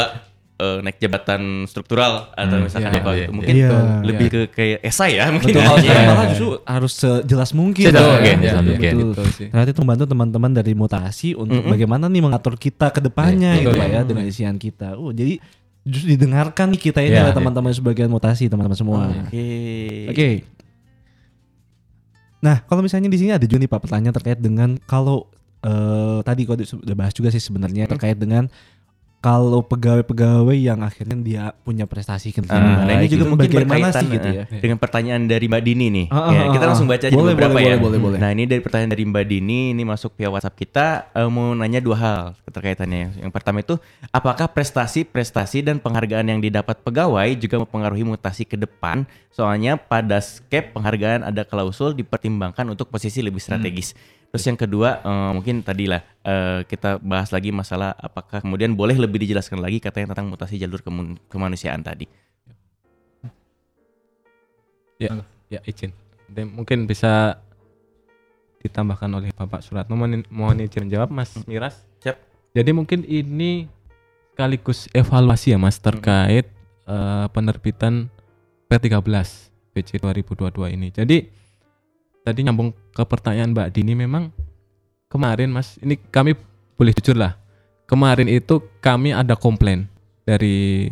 eh, naik jabatan struktural atau misalkan iya, apa iya, gitu. Mungkin iya. lebih ke kayak esai ya mungkin. Betul. Iya. sekarang malah justru harus sejelas mungkin. Sejelas ya. mungkin, Iya, sejelas mungkin. betul. Sih. Ternyata itu membantu teman-teman dari mutasi untuk bagaimana nih mengatur kita ke depannya Iya, gitu. Pak, ya dengan isian kita. Oh, jadi justru didengarkan nih kita ini Iya. oleh teman-teman sebagian mutasi teman-teman semua. Oke. Oke. Nah, kalau misalnya di sini ada juga nih Pak pertanyaan terkait dengan kalau eh, tadi kau sudah bahas juga sih sebenarnya terkait dengan kalau pegawai-pegawai yang akhirnya dia punya prestasi kinerja Ah, nah ini juga mungkin bagaimana berkaitan sih gitu eh, ya. dengan pertanyaan dari Mbak Dini nih. Ah, Ya, ah, kita langsung baca aja Boleh, beberapa boleh, ya. boleh, boleh. Nah ini dari pertanyaan dari Mbak Dini ini masuk via WhatsApp kita eh, mau nanya dua hal keterkaitannya. Yang pertama itu apakah prestasi-prestasi dan penghargaan yang didapat pegawai juga mempengaruhi mutasi ke depan? Soalnya pada skep penghargaan ada klausul dipertimbangkan untuk posisi lebih strategis. Terus yang kedua eh, mungkin tadilah eh, kita bahas lagi masalah apakah kemudian boleh lebih dijelaskan lagi katanya tentang mutasi jalur kemun- kemanusiaan tadi. Ya, ya izin. Dan mungkin bisa ditambahkan oleh Bapak Suratno. Mohon, mohon izin menjawab Mas Miras. Siap. Jadi mungkin ini sekaligus evaluasi ya Mas terkait eh, penerbitan P13 BC 2022 ini. Jadi tadi nyambung ke pertanyaan Mbak Dini memang kemarin Mas, ini kami boleh jujur lah. Kemarin itu kami ada komplain dari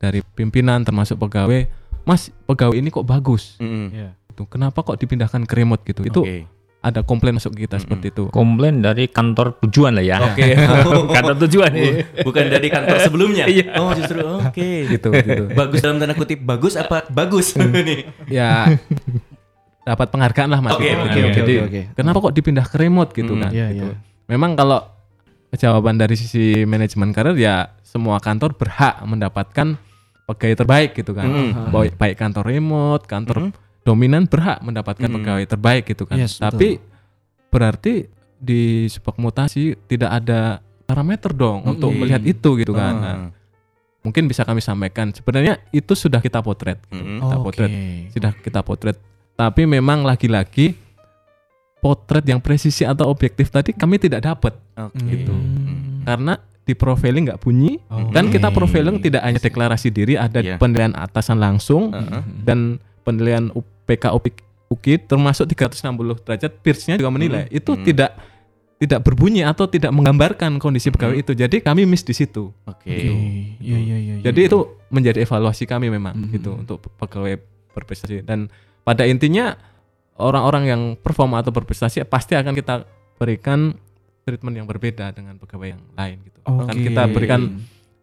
dari pimpinan termasuk pegawai, Mas pegawai ini kok bagus Mm-mm. Iya. gitu. gitu. Kenapa kok dipindahkan ke remote gitu? Itu Oke. ada komplain masuk ke kita seperti itu. Komplain dari kantor tujuan lah ya. Oke. kantor tujuan nih. Bukan dari kantor sebelumnya. Iya. Oh, justru oke. Gitu gitu. Bagus dalam tanda kutip bagus apa bagus nih? ya dapat penghargaan lah Mas. Oke, Gitu. oke, oke, Jadi oke, kenapa kok dipindah ke remote gitu Hmm, kan? iya, gitu. iya. Memang kalau jawaban dari sisi manajemen karir ya semua kantor berhak mendapatkan pegawai terbaik gitu kan. Hmm. Baik, baik kantor remote, kantor dominan berhak mendapatkan Hmm. pegawai terbaik gitu kan. Yes, Tapi berarti di sebuah mutasi tidak ada parameter dong untuk melihat itu gitu kan. Nah, Ah. mungkin bisa kami sampaikan sebenarnya itu sudah kita potret gitu. Mm-mm. kita Oke. potret sudah kita potret tapi memang lagi-lagi potret yang presisi atau objektif tadi kami tidak dapat Oke. gitu Hmm. karena di profiling nggak bunyi kan kita profiling tidak hanya deklarasi diri ada Iya. penilaian atasan langsung Heeh. dan penilaian UPK UKI termasuk 360 derajat peersnya juga menilai itu Hmm. tidak tidak berbunyi atau tidak menggambarkan kondisi pegawai itu jadi kami miss di situ Oke. Iya iya iya. jadi itu menjadi evaluasi kami memang Mhm. gitu untuk pegawai berprestasi dan pada intinya orang-orang yang perform atau berprestasi pasti akan kita berikan treatment yang berbeda dengan pegawai yang lain gitu. Akan Oke. kita berikan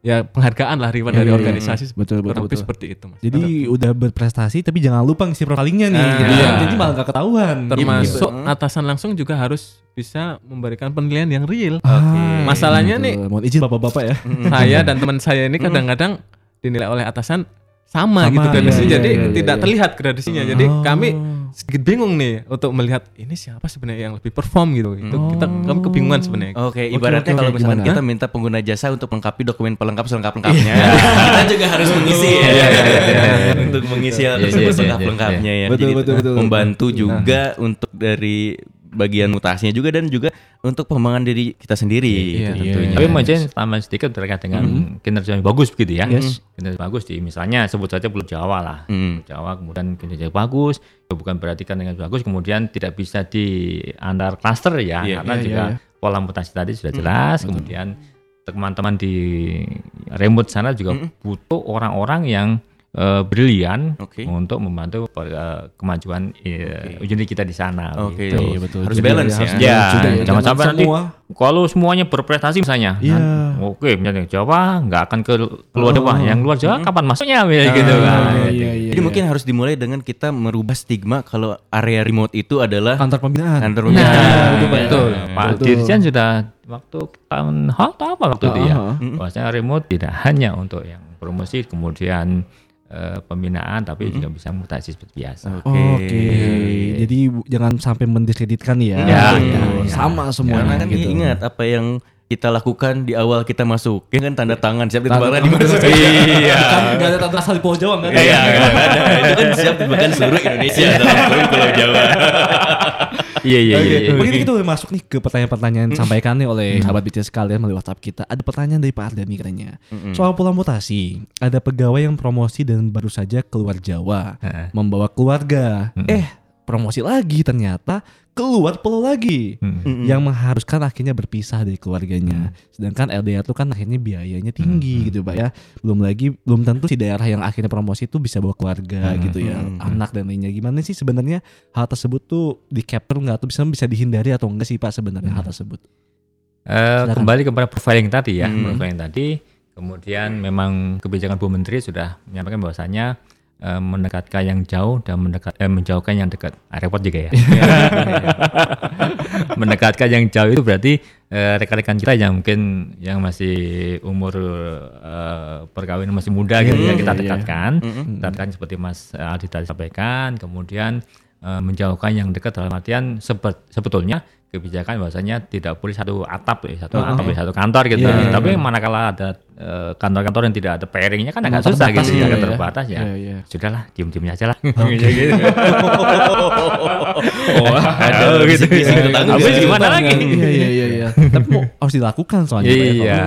ya penghargaan lah reward Iya, dari iya, organisasi Betul, betul, betul. seperti itu Mas. Jadi udah berprestasi tapi jangan lupa ngisi profilingnya nih. Ah, gitu. iya. Jadi malah gak ketahuan. termasuk gitu. atasan langsung juga harus bisa memberikan penilaian yang real. Oke. Masalahnya nih Betul. Mohon izin bapak-bapak ya. saya dan teman saya ini kadang-kadang dinilai oleh atasan sama, Sama, gitu gradasinya iya, iya, jadi iya, iya, tidak iya. terlihat gradasinya jadi Oh. kami sedikit bingung nih untuk melihat ini siapa sebenarnya yang lebih perform gitu itu kita kami kebingungan sebenarnya Oke, ibaratnya oke, kalau oke, misalnya gimana? kita minta pengguna jasa untuk melengkapi dokumen pelengkap selengkap-lengkapnya, kita juga harus mengisi ya. untuk mengisi Iya, iya, tersebut iya, selengkap-lengkapnya ya. Betul, Jadi betul, betul. membantu juga untuk dari bagian mutasinya juga dan juga untuk pengembangan diri kita sendiri Iya, gitu tentunya. Tapi mungkin tambahan sedikit terkait dengan kinerja yang bagus begitu ya. Yes. Kinerja bagus di misalnya sebut saja Pulau Jawa lah. Hmm. Pulau Jawa kemudian kinerja bagus, bukan berarti kan dengan bagus kemudian tidak bisa di antar cluster ya Iya, karena iya, juga iya, pola mutasi tadi sudah jelas kemudian teman-teman di remote sana juga butuh orang-orang yang eh, brilian Oke. untuk membantu eh, kemajuan eh, unit kita di sana. Oke, gitu. iya, betul. Harus Jadi balance ya. Ya, juga ya. jangan sampai nanti semua. kalau semuanya berprestasi misalnya, Iya. nan- oke misalnya Jawa nggak akan ke keluar Jawa, yang luar Jawa kapan masuknya Ah, gitu kan. iya, iya, Jadi mungkin harus dimulai dengan kita merubah stigma kalau area remote itu adalah kantor pembinaan. kantor Nah, pembinaan. betul, betul. Pak Betul. Dirjen sudah waktu tahun hal atau apa waktu itu ya, Ah, bahwasanya remote tidak hanya untuk yang promosi kemudian eh, pembinaan, tapi juga bisa mutasi seperti biasa. Oke. Oke. Jadi bu- jangan sampai mendiskreditkan ya. Ya, ya, ya. Sama Karena semuanya kan gitu. ingat apa yang kita lakukan di awal kita masuk, ya kan tanda tangan siap ditebakkan di mana Iya. Kan nggak ada tanda asal di Pulau Jawa nggak ada. Iya, nggak ada. Itu kan siap ditebakkan seluruh Indonesia dalam kurun Pulau Jawa. Iya iya iya. iya. Mungkin kita udah masuk nih ke pertanyaan-pertanyaan yang disampaikan nih oleh sahabat BTS sekalian melalui WhatsApp kita. Ada pertanyaan dari Pak Ardani katanya. Soal pola mutasi, ada pegawai yang promosi dan baru saja keluar Jawa, membawa keluarga. Eh, promosi lagi ternyata keluar pulau lagi. Hmm. Yang mengharuskan akhirnya berpisah dari keluarganya. Sedangkan LDR itu kan akhirnya biayanya tinggi gitu Pak ya. Belum lagi belum tentu si daerah yang akhirnya promosi itu bisa bawa keluarga gitu ya, anak dan lainnya. Gimana sih sebenarnya hal tersebut tuh di capture nggak atau bisa bisa dihindari atau enggak sih Pak sebenarnya hal tersebut? Eh, Silakan. kembali kepada profiling tadi ya, Hmm. profiling tadi. Kemudian memang kebijakan Bu Menteri sudah menyampaikan bahwasanya eh, mendekatkan yang jauh dan mendekat eh, menjauhkan yang dekat. Ah, repot juga ya. mendekatkan yang jauh itu berarti eh, rekan-rekan kita yang mungkin yang masih umur eh, perkawinan masih muda gitu ya kita iya, iya. dekatkan. Dekatkan seperti Mas Aldi tadi sampaikan. Kemudian eh, menjauhkan yang dekat dalam artian sebet- sebetulnya kebijakan bahwasanya tidak boleh satu atap ya, satu atap ya, satu kantor gitu. Iya, iya, Tapi manakala ada eh, kantor-kantor yang tidak ada pairingnya kan agak susah gitu ya, ya, ya. terbatas ya. Iya, iya. Sudahlah, diem-diemnya aja lah. Oh, ada bisik-bisik tetangga. Habis gimana lagi? Iya iya iya iya. Tapi harus dilakukan soalnya ya, Iya.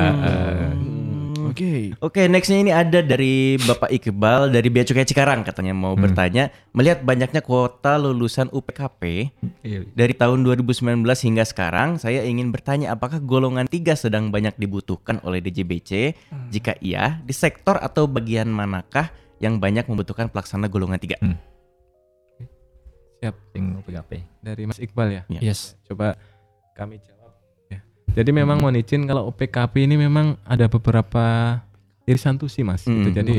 Kalau- eh, Oke. Oke, nextnya ini ada dari Bapak Iqbal dari Bea Cukai Cikarang katanya mau bertanya melihat banyaknya kuota lulusan UPKP iya. dari tahun 2019 hingga sekarang, saya ingin bertanya apakah golongan 3 sedang banyak dibutuhkan oleh DJBC? Jika iya, di sektor atau bagian manakah yang banyak membutuhkan pelaksana golongan 3? Hmm. Siap. sing UPKP. Dari Mas Iqbal ya. Yes. Coba kami jawab ya. Jadi memang mohon izin kalau OPKP ini memang ada beberapa irisan tusi Mas. Gitu. Hmm. Jadi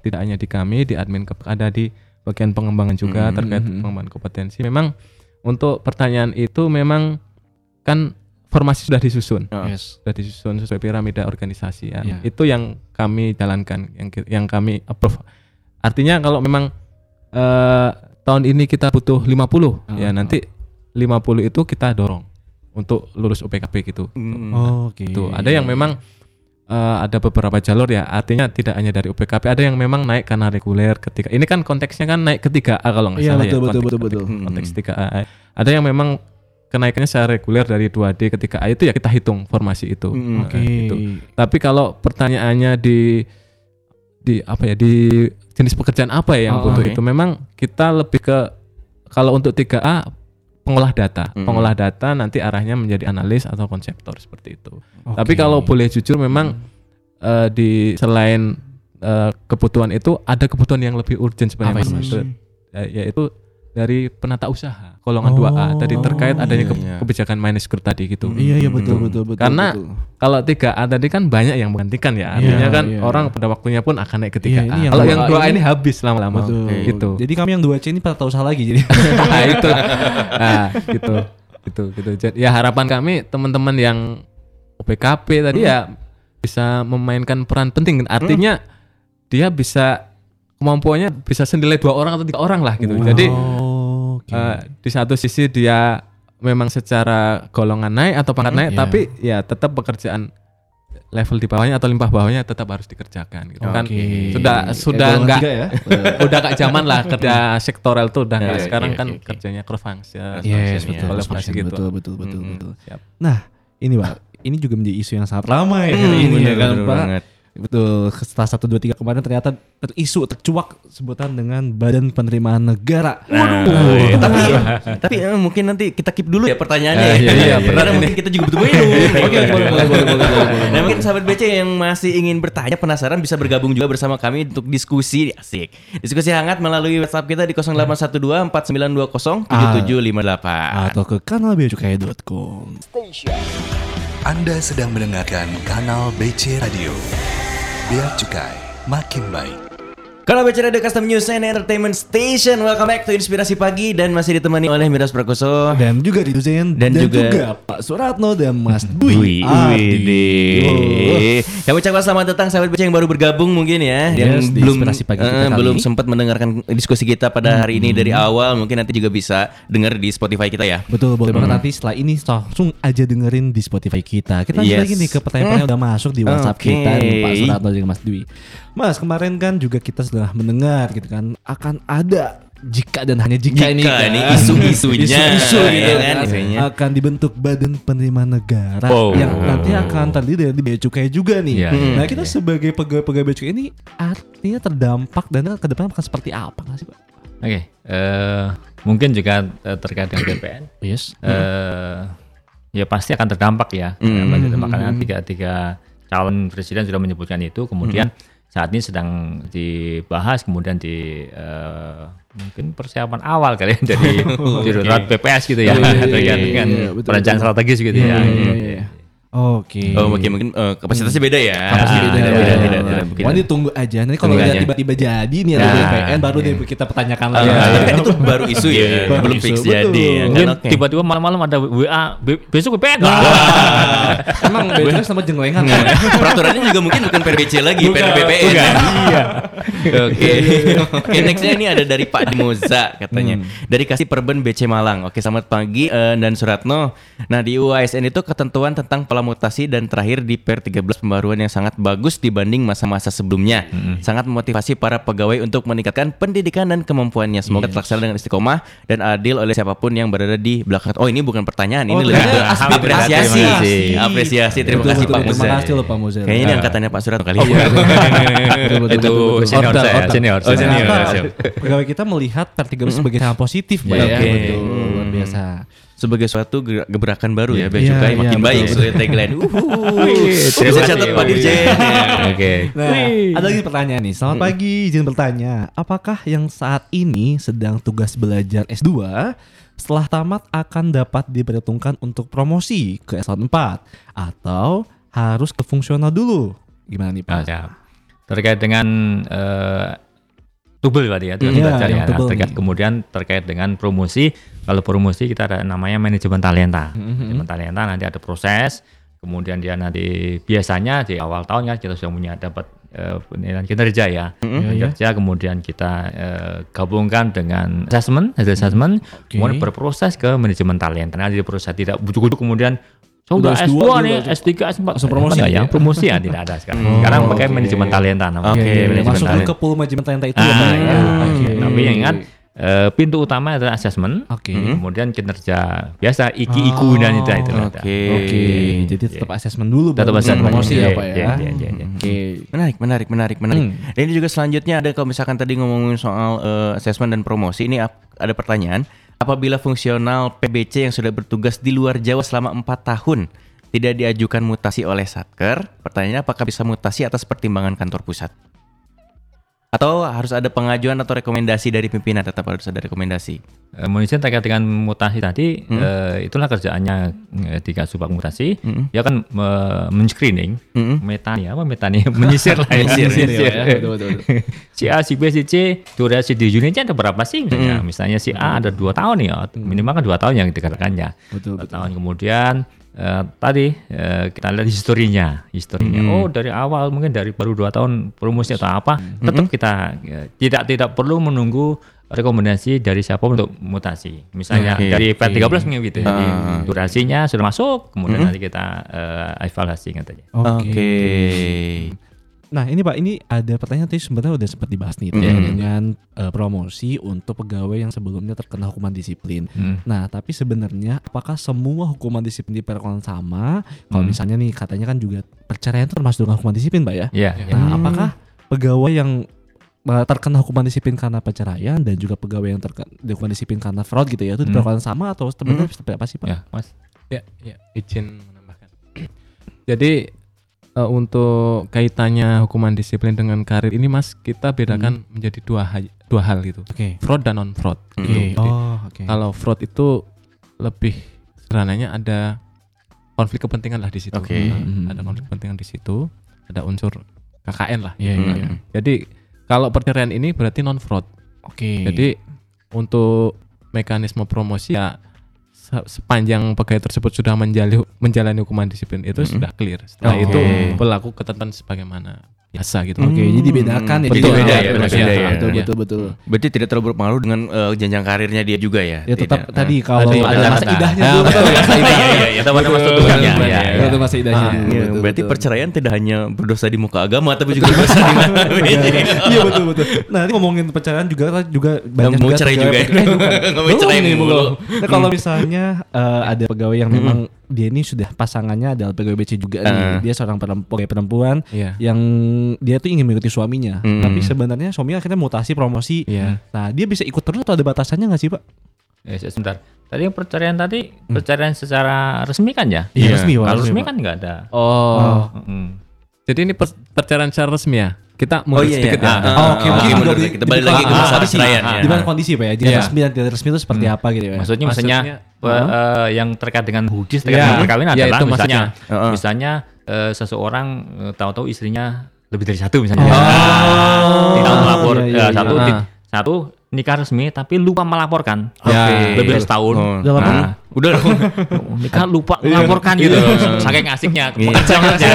tidak hanya di kami, di admin ke- ada di bagian pengembangan juga Hmm. terkait Hmm. pengembangan kompetensi. Memang untuk pertanyaan itu memang kan formasi sudah disusun. Oh. Yes. Sudah disusun sesuai piramida organisasi ya. Iya. Itu yang kami jalankan, yang yang kami approve. Artinya kalau memang eh, tahun ini kita butuh 50 ya Ah. nanti 50 itu kita dorong untuk lulus UPKP gitu. Hmm. Oke. Tuh, ada yang memang eh, ada beberapa jalur ya, artinya tidak hanya dari UPKP, ada yang memang naik karena reguler ketika ini kan konteksnya kan naik ke 3A kalau nggak Iya, salah betul, ya. betul, konteks- betul, betul. konteks- Konteks 3A. Ada yang memang kenaikannya secara reguler dari 2D ke 3A itu ya kita hitung formasi itu. Hmm, Nah, Oke. gitu. Tapi kalau pertanyaannya di di apa ya di jenis pekerjaan apa ya yang Oh, butuh oke. itu memang kita lebih ke kalau untuk 3A pengolah data. Hmm. Pengolah data nanti arahnya menjadi analis atau konseptor seperti itu. Oke. Tapi kalau boleh jujur memang eh, di selain eh, kebutuhan itu ada kebutuhan yang lebih urgent sebenarnya Apa itu, yaitu dari penata usaha golongan Oh, 2A tadi terkait adanya iya, ke- iya. kebijakan Manager tadi gitu. Iya iya betul betul betul. Karena betul. kalau 3A tadi kan banyak yang menggantikan ya. Iya, Artinya kan iya. orang pada waktunya pun akan naik ke 3A. Iya, yang kalau 2A yang 2A ini- ini habis lama-lama betul. gitu. Jadi kami yang 2C ini pada tahu usaha lagi jadi. nah, itu. Nah, gitu. Gitu gitu. Jadi ya harapan kami teman-teman yang OPKP tadi ya bisa memainkan peran penting. Artinya dia bisa kemampuannya bisa senilai dua orang atau tiga orang lah gitu. Jadi Oke. Eh, di satu sisi dia memang secara golongan naik atau pangkat naik, Iya. tapi ya tetap pekerjaan level di bawahnya atau limpah bawahnya tetap harus dikerjakan gitu kan. Oke. Sudah Eh, sudah enggak ya. udah gak zaman lah kerja sektoral tuh udah nggak. Iya, sekarang iya, kan iya, iya. kerjanya cross function. Yes, function, betul, kolaborasi betul, gitu. betul, betul, betul, Mm-mm. betul. Nah, ini Pak, ini juga menjadi isu yang sangat ramai Hmm, ini ya kan bener Pak. banget. Betul, setelah 1 2 3 kemarin ternyata terisu tercuak sebutan dengan Badan Penerimaan Negara. Nah, iya. tapi tapi eh, mungkin nanti kita keep dulu ya pertanyaannya Eh, ya. iya, iya, Karena mungkin kita juga butuh minum. Oke, boleh, boleh. Nah mungkin sahabat BC yang masih ingin bertanya penasaran bisa bergabung juga bersama kami untuk diskusi asik. Diskusi hangat melalui WhatsApp kita di 0812 4920 7758. Atau ke kanal beacukai.com. Anda sedang mendengarkan kanal BC Radio. Biar cukai makin baik. Kalau BC Radio Custom News and Entertainment Station, welcome back to Inspirasi Pagi dan masih ditemani oleh Miras Prakoso. Dan juga di Duzen Dan juga- Pak Suratno dan Mas Wih, Dwi. wih, Kami ucapkan selamat datang sahabat BC yang baru bergabung mungkin ya, yang Yes, di belum Inspirasi Pagi kita kali belum sempat mendengarkan diskusi kita pada hari ini dari awal, mungkin nanti juga bisa dengar di Spotify kita ya. Betul, boleh banget nanti setelah ini langsung aja dengerin di Spotify kita. Kita lanjut Yes. lagi nih ke pertanyaan-pertanyaan yang udah masuk di WhatsApp Oke. kita nih Pak Suratno dan Mas Dwi. Mas, kemarin kan juga kita sudah mendengar gitu kan akan ada jika dan hanya jika, ini Jika kan nih isu-isunya, isu-isu gitu ya kan, kan, isunya. akan dibentuk badan penerimaan negara Oh. yang nanti akan terdiri dari bea cukai juga nih. Iya, Nah, iya, kita sebagai pegawai-pegawai bea cukai ini artinya terdampak dan ke depan akan seperti apa nggak sih, Pak? Oke, eh, mungkin juga eh, terkait dengan BPN. Yes. eh ya pasti akan terdampak ya. Hmm. Karena Makanya tiga tiga calon presiden sudah menyebutkan itu. Kemudian Hmm. Saat ini sedang dibahas, kemudian di eh, mungkin persiapan awal kali ya dari di Rut BPS gitu ya, Iya, iya, terkait iya, dengan iya, betul, perencanaan betul. strategis gitu ya. Iya, iya, iya. Oke. Oh, mungkin mungkin eh, kapasitasnya beda ya. Kapasitasnya Ah, beda, beda, beda, beda, beda. beda, mungkin. Pokoknya ditunggu aja. Nanti kalau Tunggu udah tiba-tiba jadi nih ada Nah, BPN baru deh kita tanyakan lagi. Ah, tapi kan itu baru isu ya, Baru belum isu, fix betul. jadi. ya kan? Mungkin Oke. tiba-tiba malam-malam ada WA be- besok BPN. Emang BPN sama jenglengan ya? Peraturannya juga mungkin bukan PRBC lagi, PRBPN. Iya. Oke. Oke, nextnya ini ada dari Pak Dimoza katanya. Dari Kasih Perben BC Malang. Oke, selamat pagi eh, dan Suratno. Nah, di UASN itu ketentuan tentang pola mutasi dan terakhir di Per 13 pembaruan yang sangat bagus dibanding masa-masa sebelumnya. Sangat memotivasi para pegawai untuk meningkatkan pendidikan dan kemampuannya. Semoga terlaksana dengan istiqomah dan adil oleh siapa pun yang berada di belakang. Oh, ini bukan pertanyaan, ini Oh, lebih ke apresiasi. Apresiasi. Terima kasih Pak Muza. Terima kasih loh Pak Muza. Kayaknya ini angkatannya Pak Surat kali ya. itu senior saya, senior. Oh, senior. pegawai kita melihat per 13 sebagai hal positif. Pak. Oke. Ya, betul. Luar biasa. Sebagai suatu ge- gebrakan baru ya, bea cukai iya, makin betul, baik sesuai tagline. Uhuh. terima Bisa kasih, catat Pak Dirjen. Dirjen. Oke. Nah, ada lagi pertanyaan nih. Selamat pagi, izin bertanya. Apakah yang saat ini sedang tugas belajar S2 setelah tamat akan dapat diperhitungkan untuk promosi ke S4 atau harus ke fungsional dulu? Gimana nih, Nah, Pak? siap. Terkait dengan eh, tubel berarti ya, tugas Iya, belajar yang ya. tubel terkait kemudian terkait dengan promosi, kalau promosi kita ada namanya manajemen talenta. Mm-hmm. Manajemen talenta nanti ada proses, kemudian dia nanti biasanya di awal tahun kan kita sudah punya dapat eh, penilaian kinerja ya. Mm-hmm. Kinerja kemudian kita eh, gabungkan dengan assessment, hasil assessment, kemudian berproses ke manajemen talenta. Nanti proses tidak bujuk-bujuk kemudian So, Udah udah S2 S2 nih, gitu, S3, S4. langsung promosi Enggak, ya? promosi ya tidak ada sekarang. Sekarang pakai oke. manajemen talenta namanya. Oke, Manajemen masuk talenta. ke pool manajemen talenta itu Ah, ya, Pak? ya. Oke. Tapi yang ingat eh, pintu utama adalah assessment. Oke. Kemudian kinerja biasa iki-iku dan itu itu. Oke. Oke, jadi tetap asesmen dulu Tetap assessment. promosi Iya, ya, Pak ya. iya, iya, iya, iya. Oke. Menarik, menarik, menarik, menarik. Hmm. Dan ini juga selanjutnya ada kalau misalkan tadi ngomongin soal eh, assessment dan promosi, ini ada pertanyaan. Apabila fungsional PBC yang sudah bertugas di luar Jawa selama 4 tahun tidak diajukan mutasi oleh Satker, pertanyaannya apakah bisa mutasi atas pertimbangan kantor pusat? Atau harus ada pengajuan atau rekomendasi dari pimpinan tetap harus ada rekomendasi. Eh, Manusia terkait dengan mutasi tadi, eh, itulah kerjaannya eh, di Kasubag Mutasi. Dia kan eh, men-screening, Mm-mm. metani apa metani, menyisir lah ya. Menyisir ya, betul, betul, betul. si A, si B, si C, durasi di unitnya ada berapa sih misalnya? Misalnya si A ada dua tahun ya, minimal kan dua tahun yang dikatakannya. Betul, Dua tahun kemudian eh, tadi eh, kita lihat historinya, historinya. Oh dari awal mungkin dari baru dua tahun promosi atau apa, tetap kita eh, tidak tidak perlu menunggu rekomendasi dari siapa untuk mutasi. Misalnya Oke, dari P13 mungkin gitu. Jadi Ah. durasinya sudah masuk, kemudian nanti kita eh, evaluasi katanya. Oke. Nah ini Pak, ini ada pertanyaan tadi sebenarnya udah sempat dibahas nih Hmm. terkait dengan eh, promosi untuk pegawai yang sebelumnya terkena hukuman disiplin. Hmm. Nah tapi sebenarnya apakah semua hukuman disiplin diperlakukan sama? Kalau Hmm. misalnya nih katanya kan juga perceraian itu termasuk dengan hukuman disiplin Pak ya? Iya, iya. Nah apakah pegawai yang eh, terkena hukuman disiplin karena perceraian dan juga pegawai yang terkena hukuman disiplin karena fraud gitu ya itu diperlakukan sama atau sebenarnya seperti apa sih Pak? Ya, Mas. Ya, ya, izin menambahkan. Jadi eh, untuk kaitannya hukuman disiplin dengan karir ini Mas, kita bedakan menjadi dua hal, dua hal gitu. Oke. Fraud dan non fraud. Oke. Oh oke. Kalau fraud itu lebih sederhananya ada konflik kepentingan lah di situ. Oke. Nah, Mhm. Ada konflik kepentingan di situ, ada unsur KKN lah. Iya iya. iya. Jadi kalau perceraian ini berarti non fraud. Oke. Jadi untuk mekanisme promosi ya sepanjang pegawai tersebut sudah menjalani menjalani hukuman disiplin itu sudah clear. Setelah Oke. itu berlaku ketentuan sebagaimana biasa gitu. Oke, jadi bedakan ya. Jadi Betul, beda ya, betul, beda betul, ya. Betul betul betul. Berarti tidak terlalu berpengaruh dengan eh, jenjang karirnya dia juga ya? Ya tetap Tidak. tadi kalau Tadi ada ada masa idahnya Ah, dulu. betul, masa idahnya. Teman-teman Betul, setujunya. betul, Iya, betul, iya. Itu masa idahnya. Ah, dulu, iya, betul, berarti betul. perceraian tidak hanya berdosa di muka agama tapi juga berdosa di mana? Iya betul betul. Nah ini ngomongin perceraian juga juga banyak mau cerai juga ya? Eh, mau cerai nih, mulu. Nah kalau misalnya eh, ada pegawai yang memang dia ini sudah pasangannya adalah pegawai BC juga nih. Ah. Dia seorang perem- pegawai perempuan Iya. yang dia tuh ingin mengikuti suaminya. Hmm. Tapi sebenarnya suaminya akhirnya mutasi promosi. Iya. Nah dia bisa ikut terus atau ada batasannya nggak sih pak? Ya, sebentar. Tadi yang perceraian tadi perceraian secara resmi kan ya? Iya, resmi, Pak, Kalau resmi, resmi kan nggak ada. Oh. Mm. Jadi ini per- perceraian secara resmi ya? Kita Oh mundur iya, sedikit iya. ya. Ah, Oh, oke, mungkin ah, juga mundur. Kita balik lagi ke masalah kondisi. perceraian. Ya. Di mana kondisi pak ya? Jadi Iya. resmi dan tidak resmi itu seperti apa gitu ya? Maksudnya Maksudnya, misalnya eh, yang terkait dengan hudis terkait Iya. dengan perkawinan Iya, adalah itu misalnya maksudnya. Heeh. misalnya eh, seseorang tahu-tahu istrinya lebih dari satu misalnya. Oh. Tidak melapor Iya, iya, iya. satu satu nikah resmi tapi lupa melaporkan. Ya. Lebih dari setahun. Oh. Nah, udah nikah lupa melaporkan gitu. Saking asiknya Iya. kepanjangannya.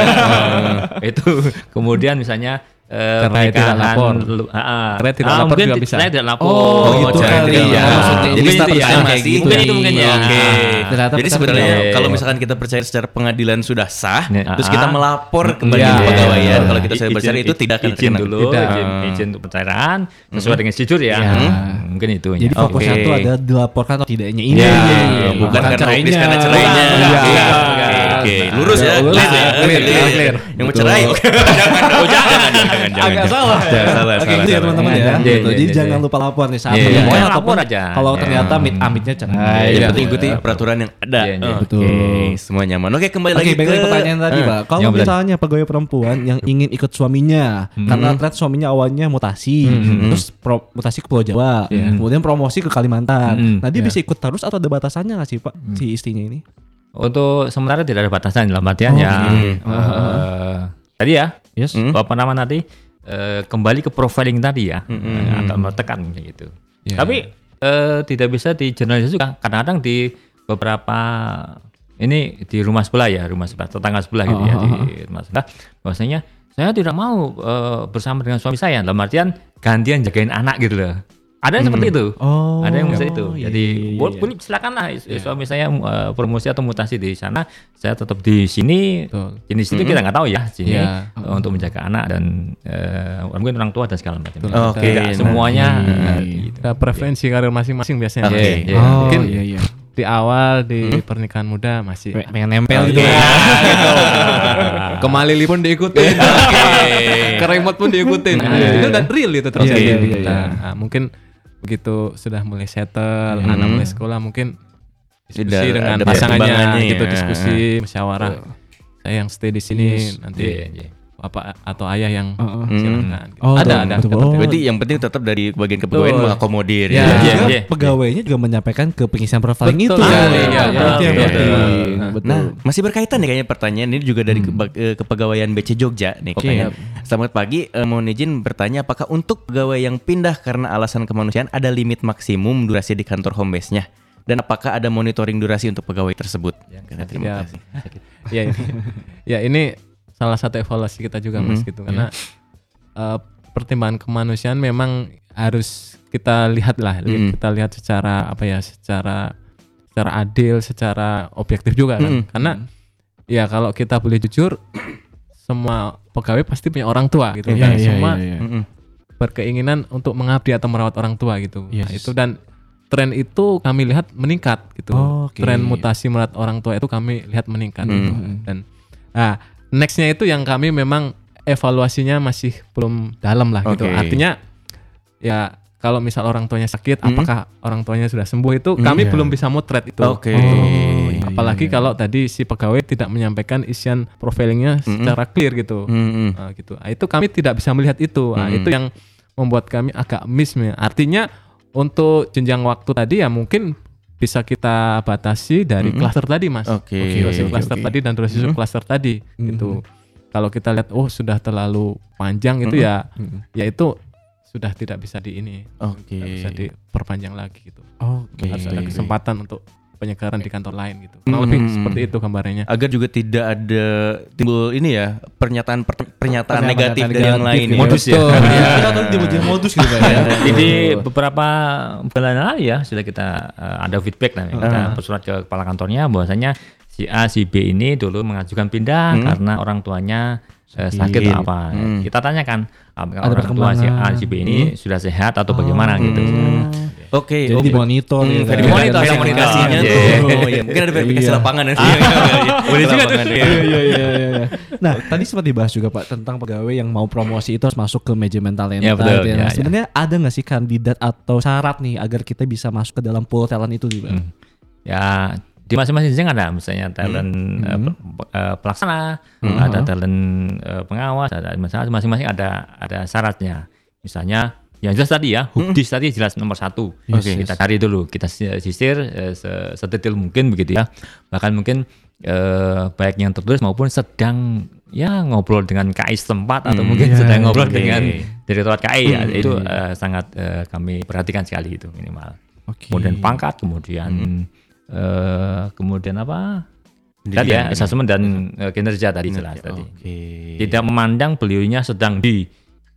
Itu kemudian misalnya eh, Cerai tidak pernikahan lapor. ah, ah. Cerai tidak Ah, lapor juga bisa. tidak lapor. Oh, gitu cerai kali ya. lapor. Maksudnya Jadi statusnya ya. masih Mungkin itu mungkin ya. Oke. Jadi sebenarnya iya. kalau misalkan kita percaya secara pengadilan sudah sah, Nih, terus ah. kita melapor kembali Iya. ke pegawaian. Iya. Kalau kita sudah bercerai itu tidak akan izin terkena. dulu, Tidak. izin, izin untuk pencairan sesuai dengan jujur ya. Iya. Hmm, Mungkin itu. Jadi ya. fokusnya Oke. tuh ada dilaporkan atau tidaknya ini. Iya, Iya, bukan karena cerainya. hukis karena cerainya. Oke. Oke, lurus ya. Clear ya, ya. clear, Clear. clear. Yang bercerai. Jangan dong, jangan, jangan, jangan, jangan. Agak salah. Jangan salah, Oke, gitu ya salah. teman-teman ya. Iya, Gitu. iya, Jadi iya, jangan iya. lupa lapor nih saat Iya, iya. ataupun Lapor aja. Kalau Iya. ternyata amit-amitnya cerai. Yang Iya. penting ikuti peraturan yang ada. Iya, iya. Oke, Betul. semua nyaman. Oke, kembali lagi ke pertanyaan tadi, Eh, Pak. Kalau misalnya pegawai perempuan yang ingin ikut suaminya, karena ternyata suaminya awalnya mutasi, terus pro- mutasi ke Pulau Jawa, kemudian promosi ke Kalimantan. Hmm. Nah, dia bisa ikut terus atau ada batasannya nggak sih, Pak, si istrinya ini? Untuk sementara tidak ada batasan dalam artian Oh, ya. oke. eh, tadi ya, Yes. Hmm. apa nama nanti eh, kembali ke profiling tadi ya, eh, agak menekan gitu. Ya. Tapi eh, tidak bisa di generalisasi juga. Kadang-kadang di beberapa ini di rumah sebelah ya, rumah sebelah, tetangga sebelah gitu ya, di rumah sebelah. Bahwasanya saya tidak mau eh, bersama dengan suami saya. Dalam artian gantian jagain anak gitu loh. Ada yang seperti itu. Oh. Ada yang seperti itu. iya, Jadi iya, iya, boleh iya. boleh silakan lah suami saya eh, promosi atau mutasi di sana, saya tetap di sini. Betul. Jenis itu kita nggak tahu ya sini Iya. eh, untuk menjaga anak dan eh, mungkin orang tua dan segala macam. Oke, Tidak nah. semuanya eh, gitu. Ada preferensi karir masing-masing biasanya. Oke. Iya, iya. Oh, Mungkin iya iya. di awal di pernikahan muda masih Pengen nempel gitu. Iya, gitu. Ke Malili pun diikutin. Ke remote pun diikutin. Nah, itu udah real itu terus. Iya, iya, iya, Nah, nah, mungkin begitu sudah mulai settle, anak mulai sekolah mungkin diskusi Tidak dengan pasangannya gitu ya. diskusi musyawarah. Saya yang stay di sini nanti Iya, iya. Bapak atau ayah yang Heeh. silakan. gitu. Oh, ada ada. betul. Oh. Berarti yang penting tetap dari bagian kepegawaian mengakomodir Ya. ya. Iya, juga iya. pegawainya juga menyampaikan ke pengisian profiling Betul itu. Iya, iya, itu betul, yang betul. penting. Nah, Betul. Nah, masih berkaitan nih kayaknya pertanyaan ini juga dari keba- eh, kepegawaian BC Jogja nih Oke. katanya. Selamat pagi, eh, mohon izin bertanya apakah untuk pegawai yang pindah karena alasan kemanusiaan ada limit maksimum durasi di kantor home base-nya? Dan apakah ada monitoring durasi untuk pegawai tersebut? Karena terima Ya, kasih. ya ini, ya ini salah satu evaluasi kita juga mas gitu karena eh, pertimbangan kemanusiaan memang harus kita lihat lah li- kita lihat secara apa ya secara secara adil secara objektif juga kan karena ya kalau kita boleh jujur semua pegawai pasti punya orang tua gitu Iya, dan iya, semua iya. Mm-mm. berkeinginan untuk mengabdi atau merawat orang tua gitu Nah, Yes. itu dan tren itu kami lihat meningkat gitu Oke. tren mutasi merawat orang tua itu kami lihat meningkat gitu. Hmm. dan nah nextnya itu yang kami memang evaluasinya masih belum dalam lah gitu artinya ya kalau misal orang tuanya sakit Hmm. apakah orang tuanya sudah sembuh itu kami Iya. belum bisa motret itu Oke. Gitu. Oh, iya, apalagi kalau tadi si pegawai tidak menyampaikan isian profilingnya secara clear gitu Mm-mm. Nah, gitu. Ah, itu kami tidak bisa melihat itu. Nah, Hmm. itu yang membuat kami agak miss. ya. Artinya untuk jenjang waktu tadi ya mungkin bisa kita batasi dari klaster tadi, Mas. Hmm. Oke. Durasi oke, klaster oke. tadi dan durasi klaster tadi gitu. Kalau kita lihat oh sudah terlalu panjang itu ya ya itu sudah tidak bisa di ini. Oke. Tidak bisa diperpanjang lagi gitu. Oke. Harus ada kesempatan untuk penyegaran di kantor lain gitu. Hmm. Kurang lebih seperti itu gambarannya. Agar juga tidak ada timbul ini ya pernyataan per- pernyataan Pernyataan negatif dari yang lain. ya. ya. Modus ya. Iya. Kita modus gitu Pak ya. Jadi beberapa bulan lalu ya sudah kita eh, ada feedback lah kita bersurat ke kepala kantornya bahwasanya si A si B ini dulu mengajukan pindah karena orang tuanya eh, sakit atau apa. Kita tanyakan apakah Ada orang tua si A si B ini sudah sehat atau bagaimana gitu. Oke. Jadi oke. dimonitor ya. kan? dimonitor, komunikasinya Iya. tuh. Oh, iya. Mungkin ada verifikasi Iya. lapangan nanti. Boleh juga tuh. Iya. Iya iya iya. iya. Nah tadi sempat dibahas juga Pak tentang pegawai yang mau promosi itu harus masuk ke manajemen talenta. Ya, betul. gitu Ya, Nah, ya. Sebenarnya ada nggak sih kandidat atau syarat nih agar kita bisa masuk ke dalam pool talent itu gitu? Pak? Ya di masing-masing jenjang ada misalnya talent eh, pe- eh, pelaksana, ada talent eh, pengawas, ada misalnya masing-masing ada ada syaratnya. Misalnya yang jelas tadi ya, hubdis tadi jelas nomor satu. Yes, kita cari dulu, kita si- sisir eh, se- sedetail mungkin begitu ya. Bahkan mungkin eh, baik yang tertulis maupun sedang ya ngobrol dengan KI setempat atau mungkin ya, sedang ngobrol oke. dengan direktorat KI ya. Itu eh, sangat eh, kami perhatikan sekali itu minimal Oke. kemudian pangkat, kemudian eh, kemudian apa? Tadi ya, asesmen dan eh, kinerja tadi jelas tadi. Oke. Tidak memandang beliaunya sedang di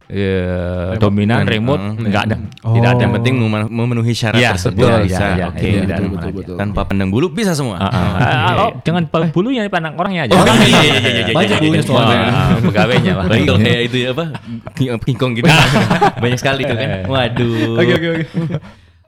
eh, dominan remote, enggak ada. Tidak ada Yang penting memen- memenuhi syarat Ya, tersebut betul, bisa. ya, ya, Oke. itu tidak ada betul, masalah. betul. Tanpa pandang bulu bisa semua. Ah, ah, ah, oh, jangan pa- bulunya pandang orangnya aja. Oh, iya, iya, iya, iya, iya, Banyak iya, bulunya iya. soalnya. Pegawainya Pak. Kalau kayak itu ya apa King- King Kong gitu Banyak sekali tuh kan Waduh Oke oke oke.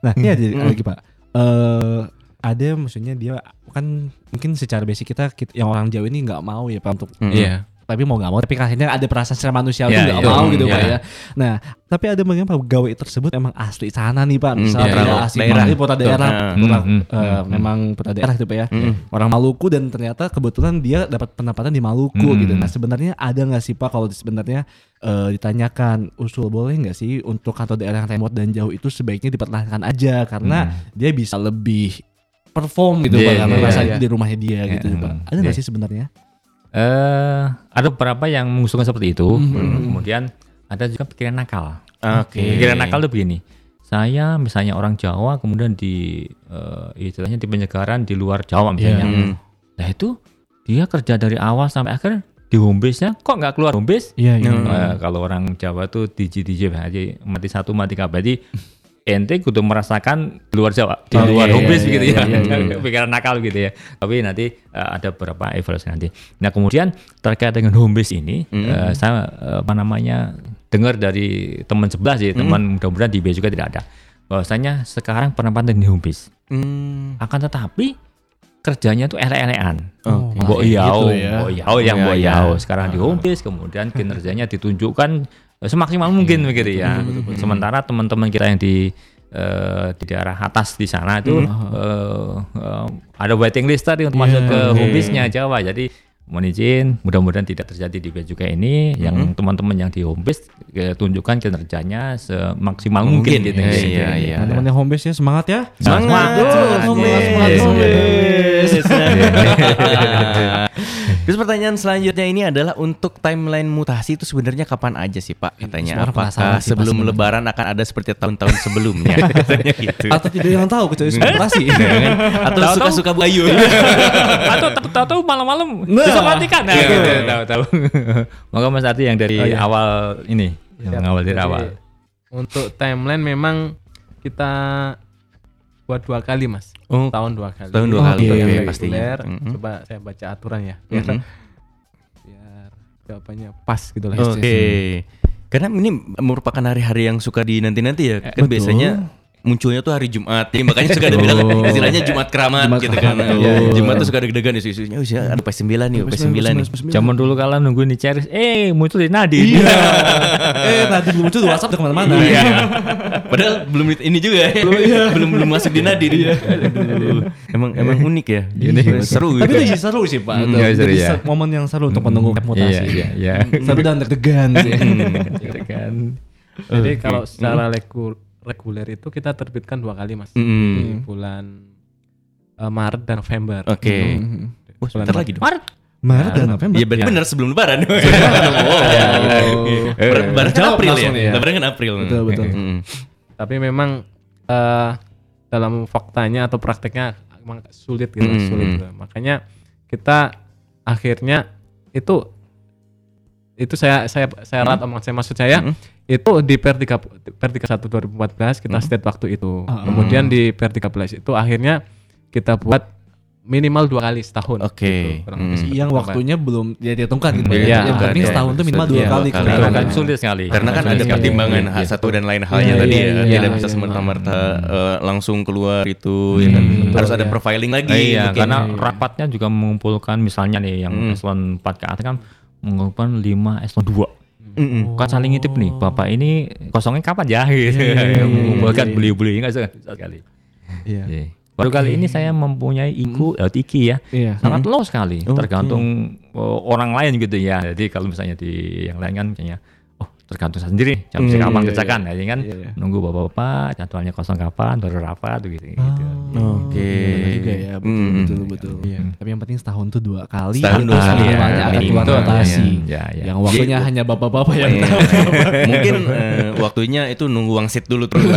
Nah ini ada lagi Pak. Eh ada maksudnya dia kan mungkin secara basic kita, kita yang orang Jawa ini nggak mau ya Pak untuk Iya. tapi mau nggak mau tapi akhirnya ada perasaan secara manusiawi Iya, nggak iya. mau gitu Iya. Pak ya. Nah, tapi ada bagian pegawai tersebut emang asli sana nih Pak. Misalnya iya, dia iya. asli Daerah. Maluku, putra daerah, Hmm, hmm, eh, memang putra daerah gitu Pak ya. Orang Maluku dan ternyata kebetulan dia dapat pendapatan di Maluku Hmm. gitu. Nah, sebenarnya ada nggak sih Pak kalau sebenarnya eh, ditanyakan usul boleh nggak sih untuk kantor daerah yang remote dan jauh itu sebaiknya dipertahankan aja karena dia bisa lebih perform gitu Iya, Pak karena rasa iya. di rumahnya dia gitu Iya, Pak. hmm. Ada nggak Iya. sih sebenarnya? Eh, ada beberapa yang mengusulkan seperti itu. Hmm. Kemudian ada juga pikiran nakal. Oke. Pikiran nakal itu begini. Saya misalnya orang Jawa kemudian di eh, istilahnya di penyegaran di luar Jawa misalnya. Hmm. Nah itu dia kerja dari awal sampai akhir di home base-nya kok nggak keluar home base? Iya, iya. Eh, kalau orang Jawa tuh DJ DJ aja mati satu mati kabeh. Berarti ente kudu merasakan di luar Jawa, di Oh, luar iya, home base iya, gitu iya, ya. iya, iya. Pikiran nakal gitu ya. Tapi nanti eh, ada beberapa evaluasi nanti. Nah, kemudian terkait dengan home base ini eh, saya eh, apa namanya dengar dari teman sebelah sih, teman mudah-mudahan di B juga tidak ada. Bahwasanya sekarang penempatan di home base. Hmm. Akan tetapi kerjanya tuh. Mbok Masih Yao, gitu ya. Mbok Yao yang Iya, Mbok iya. Yao sekarang di home base kemudian kinerjanya ditunjukkan semaksimal mungkin begitu ya. Sementara teman-teman kita yang di eh, di daerah atas di sana itu eh, eh, ada waiting list tadi untuk masuk ke home base-nya Jawa. Jadi mohon izin, mudah-mudahan juga terjadi di bea juga ini yang teman-teman yang di home base eh, tunjukkan kinerjanya semaksimal mungkin, Mungkin, gitu. iya, iya, iya. Teman-teman yang home base ya semangat ya. Semangat. Semangat, home base, semangat, Yes. home base. Terus pertanyaan selanjutnya ini adalah untuk timeline mutasi itu sebenarnya kapan aja sih Pak? Katanya semua apakah sih, Pak, sebelum lebaran akan ada seperti tahun-tahun sebelumnya? Katanya gitu. Atau tidak yang tahu kecuali separasi. Atau suka-suka Bayu. atau tahu-tahu malam-malam Nah. bisa matikan nah, Iya. gitu, tahu-tahu maka Mas Ati yang dari Oh, iya. awal ini yang Siap. awal dari Jadi, awal Untuk timeline memang kita buat dua kali mas. Oh, Tahun dua kali. tahun dua Untuk kali, yang oke, reguler, pastinya. Mhm. Coba saya baca aturan ya. Biar, Mhm. biar jawabannya pas gitu lah. Oke. Karena ini merupakan hari-hari yang suka dinanti-nanti ya. Kan betul. biasanya munculnya tuh hari Jumat. Jadi makanya suka ada bilang istilahnya Jumat keramat Jumat gitu kan. betul. Jumat tuh suka deg-degan isu-isunya. Oh, ada PS9 nih, PS9 nih. zaman dulu kala nunggu nih Ceris eh muncul di Nadi Iya. eh tadi belum muncul di WhatsApp udah ke mana-mana. Iya. Padahal belum ini juga ya. belum belum masuk di Nadir. Aduh. Emang emang unik ya. Seru Tapi gitu. itu jadi seru sih Pak. Hmm, Itu seru jadi ya. se- momen yang seru untuk menunggu iya mutasi. iya iya Seru dan deg-degan sih. Gitu kan Jadi kalau secara regu- reguler itu kita terbitkan dua kali mas. Mm. Di bulan eh, Maret dan November. Oke. Mhm. Wah, sebentar lagi dong. Maret Maret dan November. Iya berarti benar sebelum lebaran. oh. Oh. Lebaran kan Jawab April ya. langsung nih ya. Lebaran kan April. Betul, betul. Mm. Tapi memang eh, dalam faktanya atau prakteknya emang sulit gitu, Mm, sulit. mm. gitu. Makanya kita akhirnya itu itu saya saya saya rat omongan saya maksud saya Mm. itu di per 3 per 31 2014 kita state waktu itu. Ah, ah. Kemudian di per 13 itu akhirnya kita buat minimal dua kali setahun. Oke. gitu, kurang lebih. Mm. Yang waktunya belum ya ditentukan gitu. Iya, ya. Yang penting iya. setahun tuh minimal dua Iya, kali. dua kali. kalau kan kan. sulit sekali Karena kan ada pertimbangan Iya. hak satu dan lain halnya Iya, tadi iya, ya. iya, Tidak iya, bisa iya. semerta-merta eh, langsung keluar itu ya kan. betul, Harus ada ya. profiling lagi. iya mungkin. karena rapatnya juga mengumpulkan misalnya nih yang Hmm. eselon 4 ke atas kan mengumpulkan 5 eselon 2 Mm-mm. kan saling ngitip nih bapak ini kosongnya kapan ya gitu mengumpulkan beli-beli enggak sekali Iya. Iya. baru kali ini saya mempunyai iku eh, iki ya Iya. sangat low sekali Oke. tergantung oh, orang lain gitu ya jadi kalau misalnya di yang lain kan misalnya oh tergantung saya sendiri jam Hmm, kapan iya, kerjakan jadi kan Iya, iya. nunggu bapak-bapak jadwalnya kosong kapan baru rapat gitu, gitu. Oke. Benar juga ya, betul, Mm. betul, betul. Tapi yang penting setahun tuh dua kali. Setahun dua kali ya, minimal. keluar rotasi. Ya, ya. Yang waktunya hanya bapak-bapak yang Iya. tahu. Mungkin eh, waktunya itu nunggu wangsit dulu terus.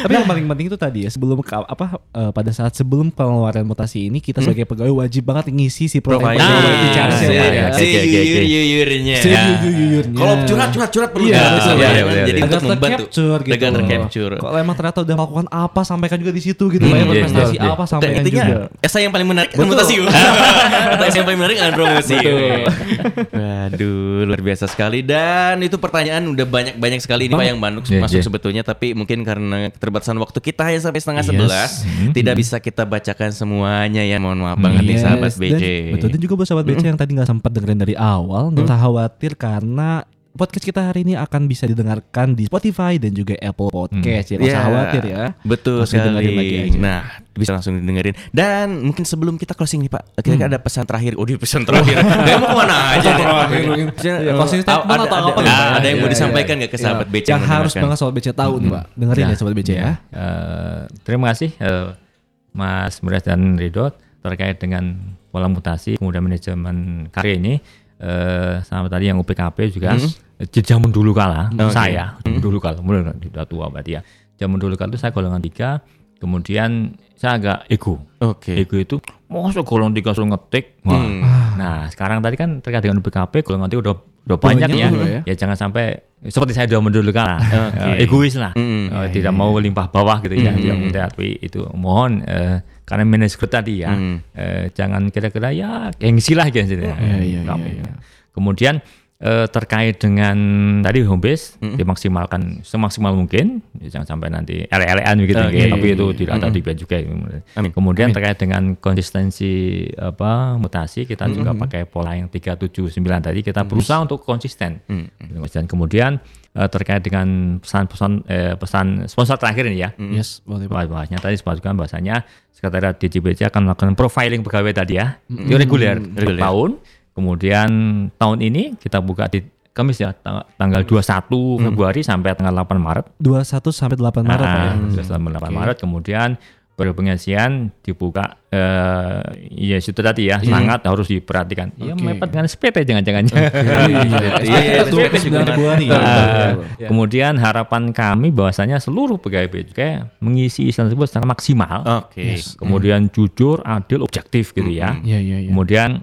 Tapi yang paling penting itu tadi ya sebelum apa eh, pada saat sebelum pengeluaran mutasi ini kita sebagai pegawai wajib banget ngisi si charge Si- ya. si yuyur-yuyurnya. Si yuyur-yuyurnya. Kalau curhat curhat curhat perlu Iya, ya, iya, iya, Jadi iya. untuk membantu. tercapture gitu. Agar tercapture. Kalau emang ternyata udah melakukan apa sampaikan juga di di situ gitu lah ya Hmm, iya, berprestasi iya, iya. apa Dan sampaikan intinya juga. esai yang paling menarik kan mutasi. Esai yang paling menarik kan promosi. Waduh, luar biasa sekali dan itu pertanyaan udah banyak-banyak sekali ini Pak yang Bandung Iya, masuk iya. sebetulnya tapi mungkin karena keterbatasan waktu kita hanya sampai setengah Yes. sebelas Hmm. tidak bisa kita bacakan semuanya ya mohon maaf banget nih sahabat dan- BC. betul dan juga buat sahabat BC yang tadi nggak sempat dengerin dari awal, nggak usah khawatir karena podcast kita hari ini akan bisa didengarkan di Spotify dan juga Apple Podcast ya. Nggak usah Ya, khawatir ya. Betul Langsung dengerin lagi sekali. aja. Nah, bisa langsung didengerin. Dan mungkin sebelum kita closing nih Pak, Hmm. kira-kira ada pesan terakhir. Oh, di pesan terakhir. Dia mau ke mana aja? nih? Ya, closing statement ada, atau ada, apa Pak? ada yang mau Iya, disampaikan iya. nggak ke sahabat Iya. BC Yang harus banget sobat BC tahu nih, Pak. Dengerin ya sobat BC ya. Eh, terima kasih eh, Mas Muras dan Ridho terkait dengan pola mutasi kemudian manajemen karya ini eh, sama tadi yang UPKP juga eh, zaman dulu kala Oke. saya zaman dulu kala mulai sudah tua berarti ya zaman dulu kala itu saya golongan tiga kemudian saya agak ego Oke. ego itu masuk golongan tiga suruh ngetik Wah. Hmm. nah sekarang tadi kan terkait dengan UPKP golongan tiga udah udah banyak Banyak ya. ya. ya jangan sampai seperti saya zaman dulu kala. Eh, egois lah Hmm. Eh, tidak mau limpah bawah gitu ya tidak mau tapi itu mohon eh, karena manajer tadi ya Hmm. eh, jangan kira-kira ya gengsi lah gitu ya. iya, Kamu. iya, iya. kemudian eh, terkait dengan tadi home base dimaksimalkan semaksimal mungkin Ya, jangan sampai nanti ele-elean begitu Oke. ya. tapi itu tidak ada di juga Amin. kemudian terkait dengan konsistensi apa mutasi kita juga pakai pola yang 379 tadi kita berusaha untuk konsisten dan kemudian eh, terkait dengan pesan-pesan eh, pesan sponsor terakhir ini ya? Yes, boleh Pak. Bahas- bahasnya tadi sebutkan bahasanya sekretariat DJBC akan melakukan profiling pegawai tadi ya? Itu reguler Reguler. tahun kemudian tahun ini kita buka di Kamis ya tang- tanggal 21 Februari sampai tanggal 8 Maret. 21 sampai 8 Maret Pak ya. 21 sampai 8 Maret. Kemudian baru pengisian dibuka eh ya itu tadi ya sangat harus diperhatikan. Ya mepet dengan SPT jangan-jangan Iya, Itu 29 Februari. Ah, Kemudian harapan kami bahwasanya seluruh pegawai cukai mengisi isi tersebut secara maksimal. Oke. Kemudian jujur, adil, objektif gitu ya. Iya, iya, iya. Kemudian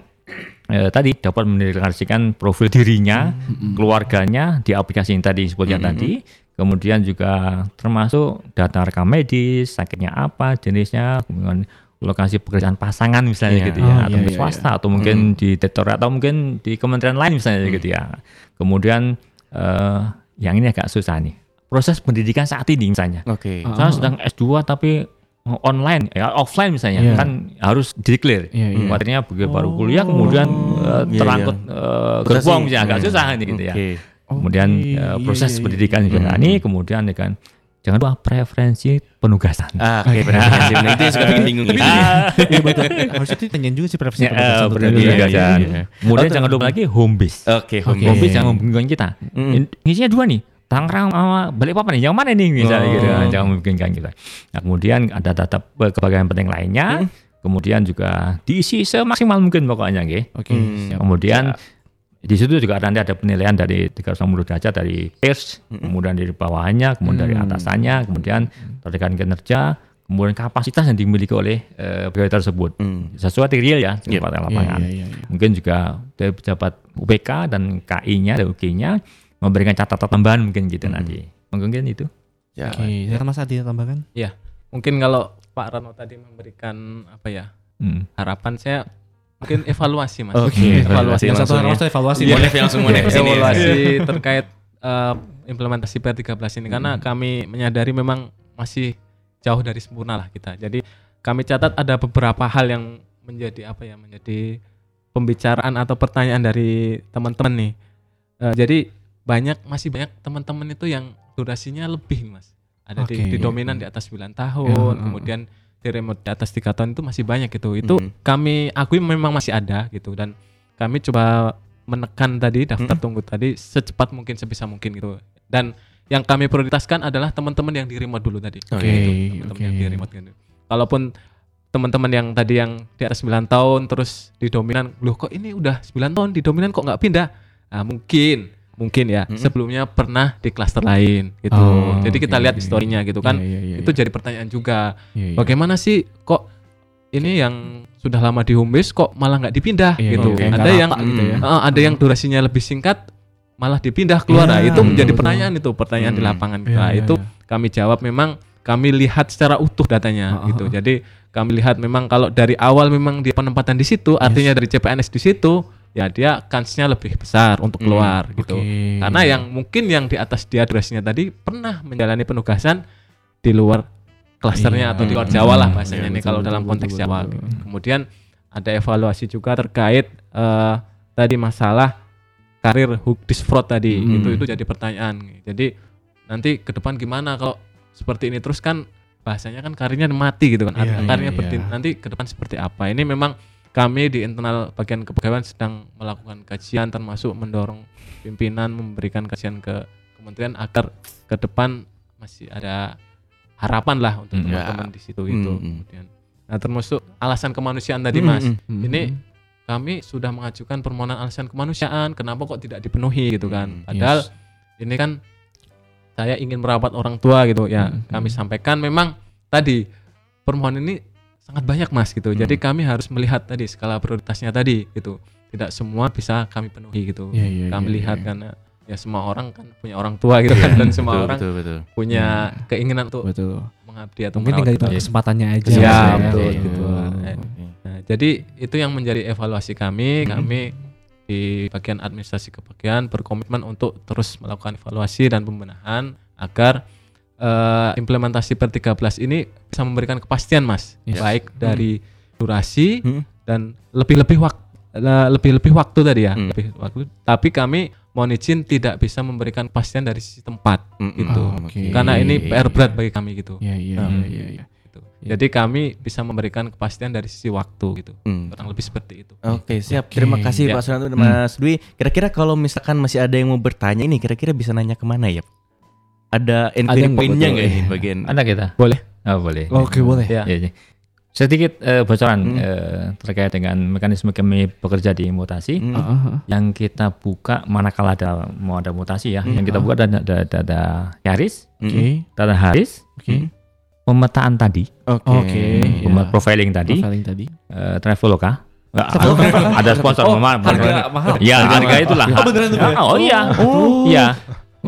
eh, tadi dapat mendeklarasikan profil dirinya, keluarganya di aplikasi yang tadi disebutkan tadi. Kemudian juga termasuk data rekam medis, sakitnya apa, jenisnya, kemudian lokasi pekerjaan pasangan misalnya Iya. gitu ya, Oh, atau mungkin iya, swasta atau mungkin di direktorat atau mungkin di kementerian lain misalnya gitu ya. Kemudian eh, yang ini agak susah nih. Proses pendidikan saat ini misalnya. Oke. Saya sedang S2 tapi online ya offline misalnya Iya. kan harus declare. Iya, iya. Materinya begitu baru kuliah kemudian eh, Iya, terangkut iya. eh, Proses gerbong misalnya agak Iya. susah ini gitu ya. Oke. Kemudian Oke, eh, iya, proses iya, pendidikan juga ini kemudian ya kan jangan lupa preferensi penugasan. Ah, Oke, preferensi. Nah, itu yang suka bikin bingung ini. Iya betul. Harusnya ditanyain juga sih preferensi Ya, penugasan eh, penugasan. iya, iya. Kemudian Oh, jangan lupa lagi home base. Oke, home Oke. Home base. yang membingungkan kita. In- Isinya dua nih. Tangerang sama Balikpapan nih, yang mana nih misalnya gitu, Oh. jangan membingungkan kita. Nah, kemudian ada data pe- kebagian penting lainnya, kemudian juga diisi semaksimal mungkin pokoknya, nggih. Oke. Hmm. siap. Kemudian di situ juga nanti ada penilaian dari 360 derajat dari peers, kemudian dari bawahnya, kemudian dari atasannya, kemudian terkait kinerja, kemudian kapasitas yang dimiliki oleh eh, pegawai tersebut. Hmm. Sesuai real ya, Iya. tempat Iya, lapangan. iya, iya, iya. Mungkin juga dari pejabat UPK dan KI-nya dan UK-nya memberikan catatan tambahan mungkin gitu nanti. Mungkin itu. Ya. Oke, silakan Mas Adi tambahkan. Ya, mungkin kalau Pak Rano tadi memberikan apa ya Hmm. harapan saya mungkin evaluasi mas. Oke, evaluasi Yang satu harus ya. evaluasi. Monef langsung monef sini. ya. evaluasi terkait eh, implementasi PR13 ini karena kami menyadari memang masih jauh dari sempurna lah kita. Jadi kami catat ada beberapa hal yang menjadi apa ya menjadi pembicaraan atau pertanyaan dari teman-teman nih. Eh, jadi banyak masih banyak teman-teman itu yang durasinya lebih mas. Ada di, Oke. di dominan di atas 9 tahun, Ya, ya, kemudian di remote di atas tiga tahun itu masih banyak gitu. Itu Hmm. kami akui memang masih ada gitu dan kami coba menekan tadi daftar Hmm. tunggu tadi secepat mungkin sebisa mungkin gitu. Dan yang kami prioritaskan adalah teman-teman yang di remote dulu tadi. Oke, Gitu, teman-teman yang oke. di remote gitu. Kalaupun teman-teman yang tadi yang di atas 9 tahun terus di dominan, loh kok ini udah 9 tahun di dominan kok nggak pindah? Nah, mungkin mungkin ya sebelumnya pernah di klaster lain gitu. Oh, Jadi kita oke, lihat oke. historinya gitu kan. Iya, iya, iya, Itu iya. jadi pertanyaan juga. Iya, iya. Bagaimana sih kok ini yang sudah lama di home base kok malah nggak dipindah Iya, gitu. oke, Ada yang gitu ya. eh, ada yang durasinya lebih singkat malah dipindah keluar. Nah, Iya, itu menjadi betul, pertanyaan itu, pertanyaan di Hmm. lapangan. Iya, Nah, iya, itu iya. kami jawab memang kami lihat secara utuh datanya Ah, gitu. Jadi kami lihat memang kalau dari awal memang dia penempatan di situ, artinya dari CPNS di situ, ya dia kansnya lebih besar untuk keluar gitu. oke. Karena yang mungkin yang di atas dia durasinya tadi pernah menjalani penugasan di luar klasternya Iya. atau di luar Jawa lah bahasanya Iya, ini betul, kalau betul, dalam konteks betul, Jawa. betul. gitu. Kemudian ada evaluasi juga terkait eh, tadi masalah karir hukdis fraud tadi Hmm. itu itu jadi pertanyaan. Jadi nanti ke depan gimana kalau seperti ini terus kan bahasanya kan karirnya mati gitu kan. Iya, karirnya iya, iya. nanti ke depan seperti apa? Ini memang kami di internal bagian kepegawaian sedang melakukan kajian termasuk mendorong pimpinan memberikan kajian ke kementerian agar ke depan masih ada harapan lah untuk Hmm. teman-teman di situ itu. Hmm. Kemudian, nah termasuk alasan kemanusiaan tadi Hmm, mas, hmm, ini kami sudah mengajukan permohonan alasan kemanusiaan, kenapa kok tidak dipenuhi gitu kan? Hmm, Padahal ini kan saya ingin merawat orang tua gitu ya. Hmm, Kami sampaikan memang tadi permohonan ini sangat banyak mas gitu. Hmm. Jadi kami harus melihat tadi skala prioritasnya tadi gitu. Tidak semua bisa kami penuhi gitu. Iya, iya, kami iya, lihat iya. karena ya semua orang kan punya orang tua gitu kan dan semua Betul, orang betul, betul. punya keinginan untuk Betul. mengabdi atau Mungkin tinggal orang. kesempatannya aja. Ya, ya. betul, Iya. gitu. Nah, jadi itu yang menjadi evaluasi kami. Hmm. Kami di bagian administrasi kebagian berkomitmen untuk terus melakukan evaluasi dan pembenahan agar eh, implementasi per 13 ini bisa memberikan kepastian, Mas. Yes. Baik dari durasi Hmm. dan lebih-lebih waktu lebih-lebih waktu tadi ya, Hmm. lebih waktu. Tapi kami mohon izin tidak bisa memberikan kepastian dari sisi tempat Hmm, gitu. Ah, oke. Karena ini PR berat bagi kami gitu. Iya, iya, Nah, iya, iya, iya. gitu. Jadi kami bisa memberikan kepastian dari sisi waktu gitu. Hmm. Kurang lebih seperti itu. Oke siap. Terima kasih Ya. Pak Suranto dan Mas Dwi. Kira-kira kalau misalkan masih ada yang mau bertanya ini, kira-kira bisa nanya ke mana ya? Ada yang point-nya nggak ini iya. bagian? Ada kita? Boleh. Oh, boleh. Oke, boleh. Ya. Iya, iya. Sedikit eh, bocoran Hmm. eh, terkait dengan mekanisme kami bekerja di mutasi. Hmm. Ah. Yang kita buka manakala ada mau ada mutasi ya, Hmm. yang kita buka ada ada ada, ada Yaris, Hmm. Oke. ada Haris, Oke. pemetaan tadi, Oke. Oke. pem- Iya. profiling tadi, Profiling tadi. eh, Traveloka. Ada, sponsor Oh, memang. harga mahal. Ya, harga itulah. Oh, beneran tuh, Ah, Oh iya. Oh. Iya.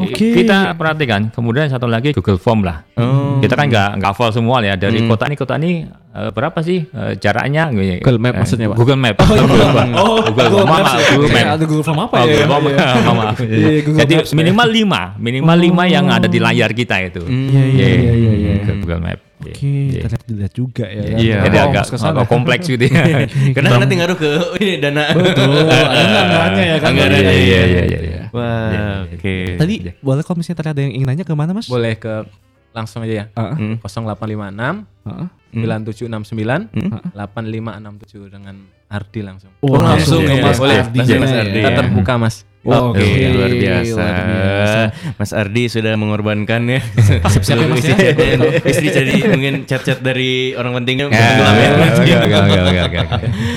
Oke. Kita perhatikan. Kemudian satu lagi Google Form lah. Oh. Kita kan nggak nggak hafal semua ya dari Hmm. kota ini kota ini eh, berapa sih eh, jaraknya? Google Map Eh, maksudnya, Pak? Google Map. Oh, Google Map. Google Map. Ada Google Form apa Oh, ya? Google Form. Iya, iya. Maaf. Iya, Google Jadi ya. minimal lima, minimal lima yang ada di layar kita itu. Iya, iya, iya, iya, iya. Google Map. Oke, Iya. ternyata dilihat juga ya. kan? Iya. Jadi Oh, agak, ke sana. agak kompleks gitu ya. Karena nanti ngaruh ke ini dana. Betul, ada anggarannya ya kan? Anggarannya, Iya, iya, iya, iya, iya. Wah, oke. Tadi boleh kalau misalnya tadi ada yang ingin nanya ke mana mas? Boleh ke langsung aja ya. Ah, Hmm. 0856 ah, ah. 9769 Hmm. 8567 dengan Ardi langsung. Oh, langsung ke ya. Mas Boleh, Ardi. langsung Mas ya. Ardi. Kita Iya. terbuka Mas. Oke, Oke, luar biasa. luar biasa. Mas Ardi sudah mengorbankan ya. Seluruh Mas, istri, ya. istri jadi mungkin chat-chat dari orang pentingnya. Ya, ya.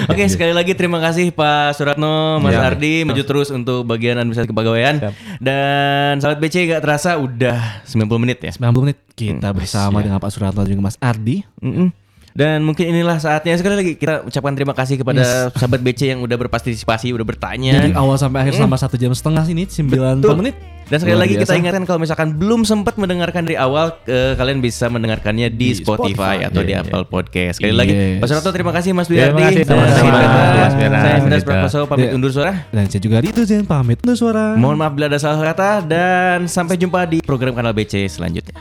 Oke, sekali lagi terima kasih Pak Suratno, Mas Ya. Ardi, maju terus untuk bagian administrasi kepegawaian. Dan sahabat BC gak terasa udah 90 menit ya. 90 menit kita Hmm, bersama dengan Pak Suranto dan juga Mas Ardi. Mm-mm. Dan mungkin inilah saatnya sekali lagi kita ucapkan terima kasih kepada sahabat BC yang udah berpartisipasi, udah bertanya. Dari awal sampai akhir selama satu jam setengah sini 90 Betul. menit. Dan sekali Luar lagi kita biasa. ingatkan kalau misalkan belum sempat mendengarkan dari awal, eh, kalian bisa mendengarkannya di, Di Spotify, Spotify. atau di Iya, Apple Podcast. Sekali lagi, Yes. Pak Suratno terima kasih Mas Dwi Terima kasih, sama-sama. saya- Mas. Saya Kita- Prakoso pamit Iya. undur suara. Dan saya juga Rito Zen pamit undur suara. Mohon maaf bila ada salah kata dan sampai jumpa di program Kanal BC selanjutnya.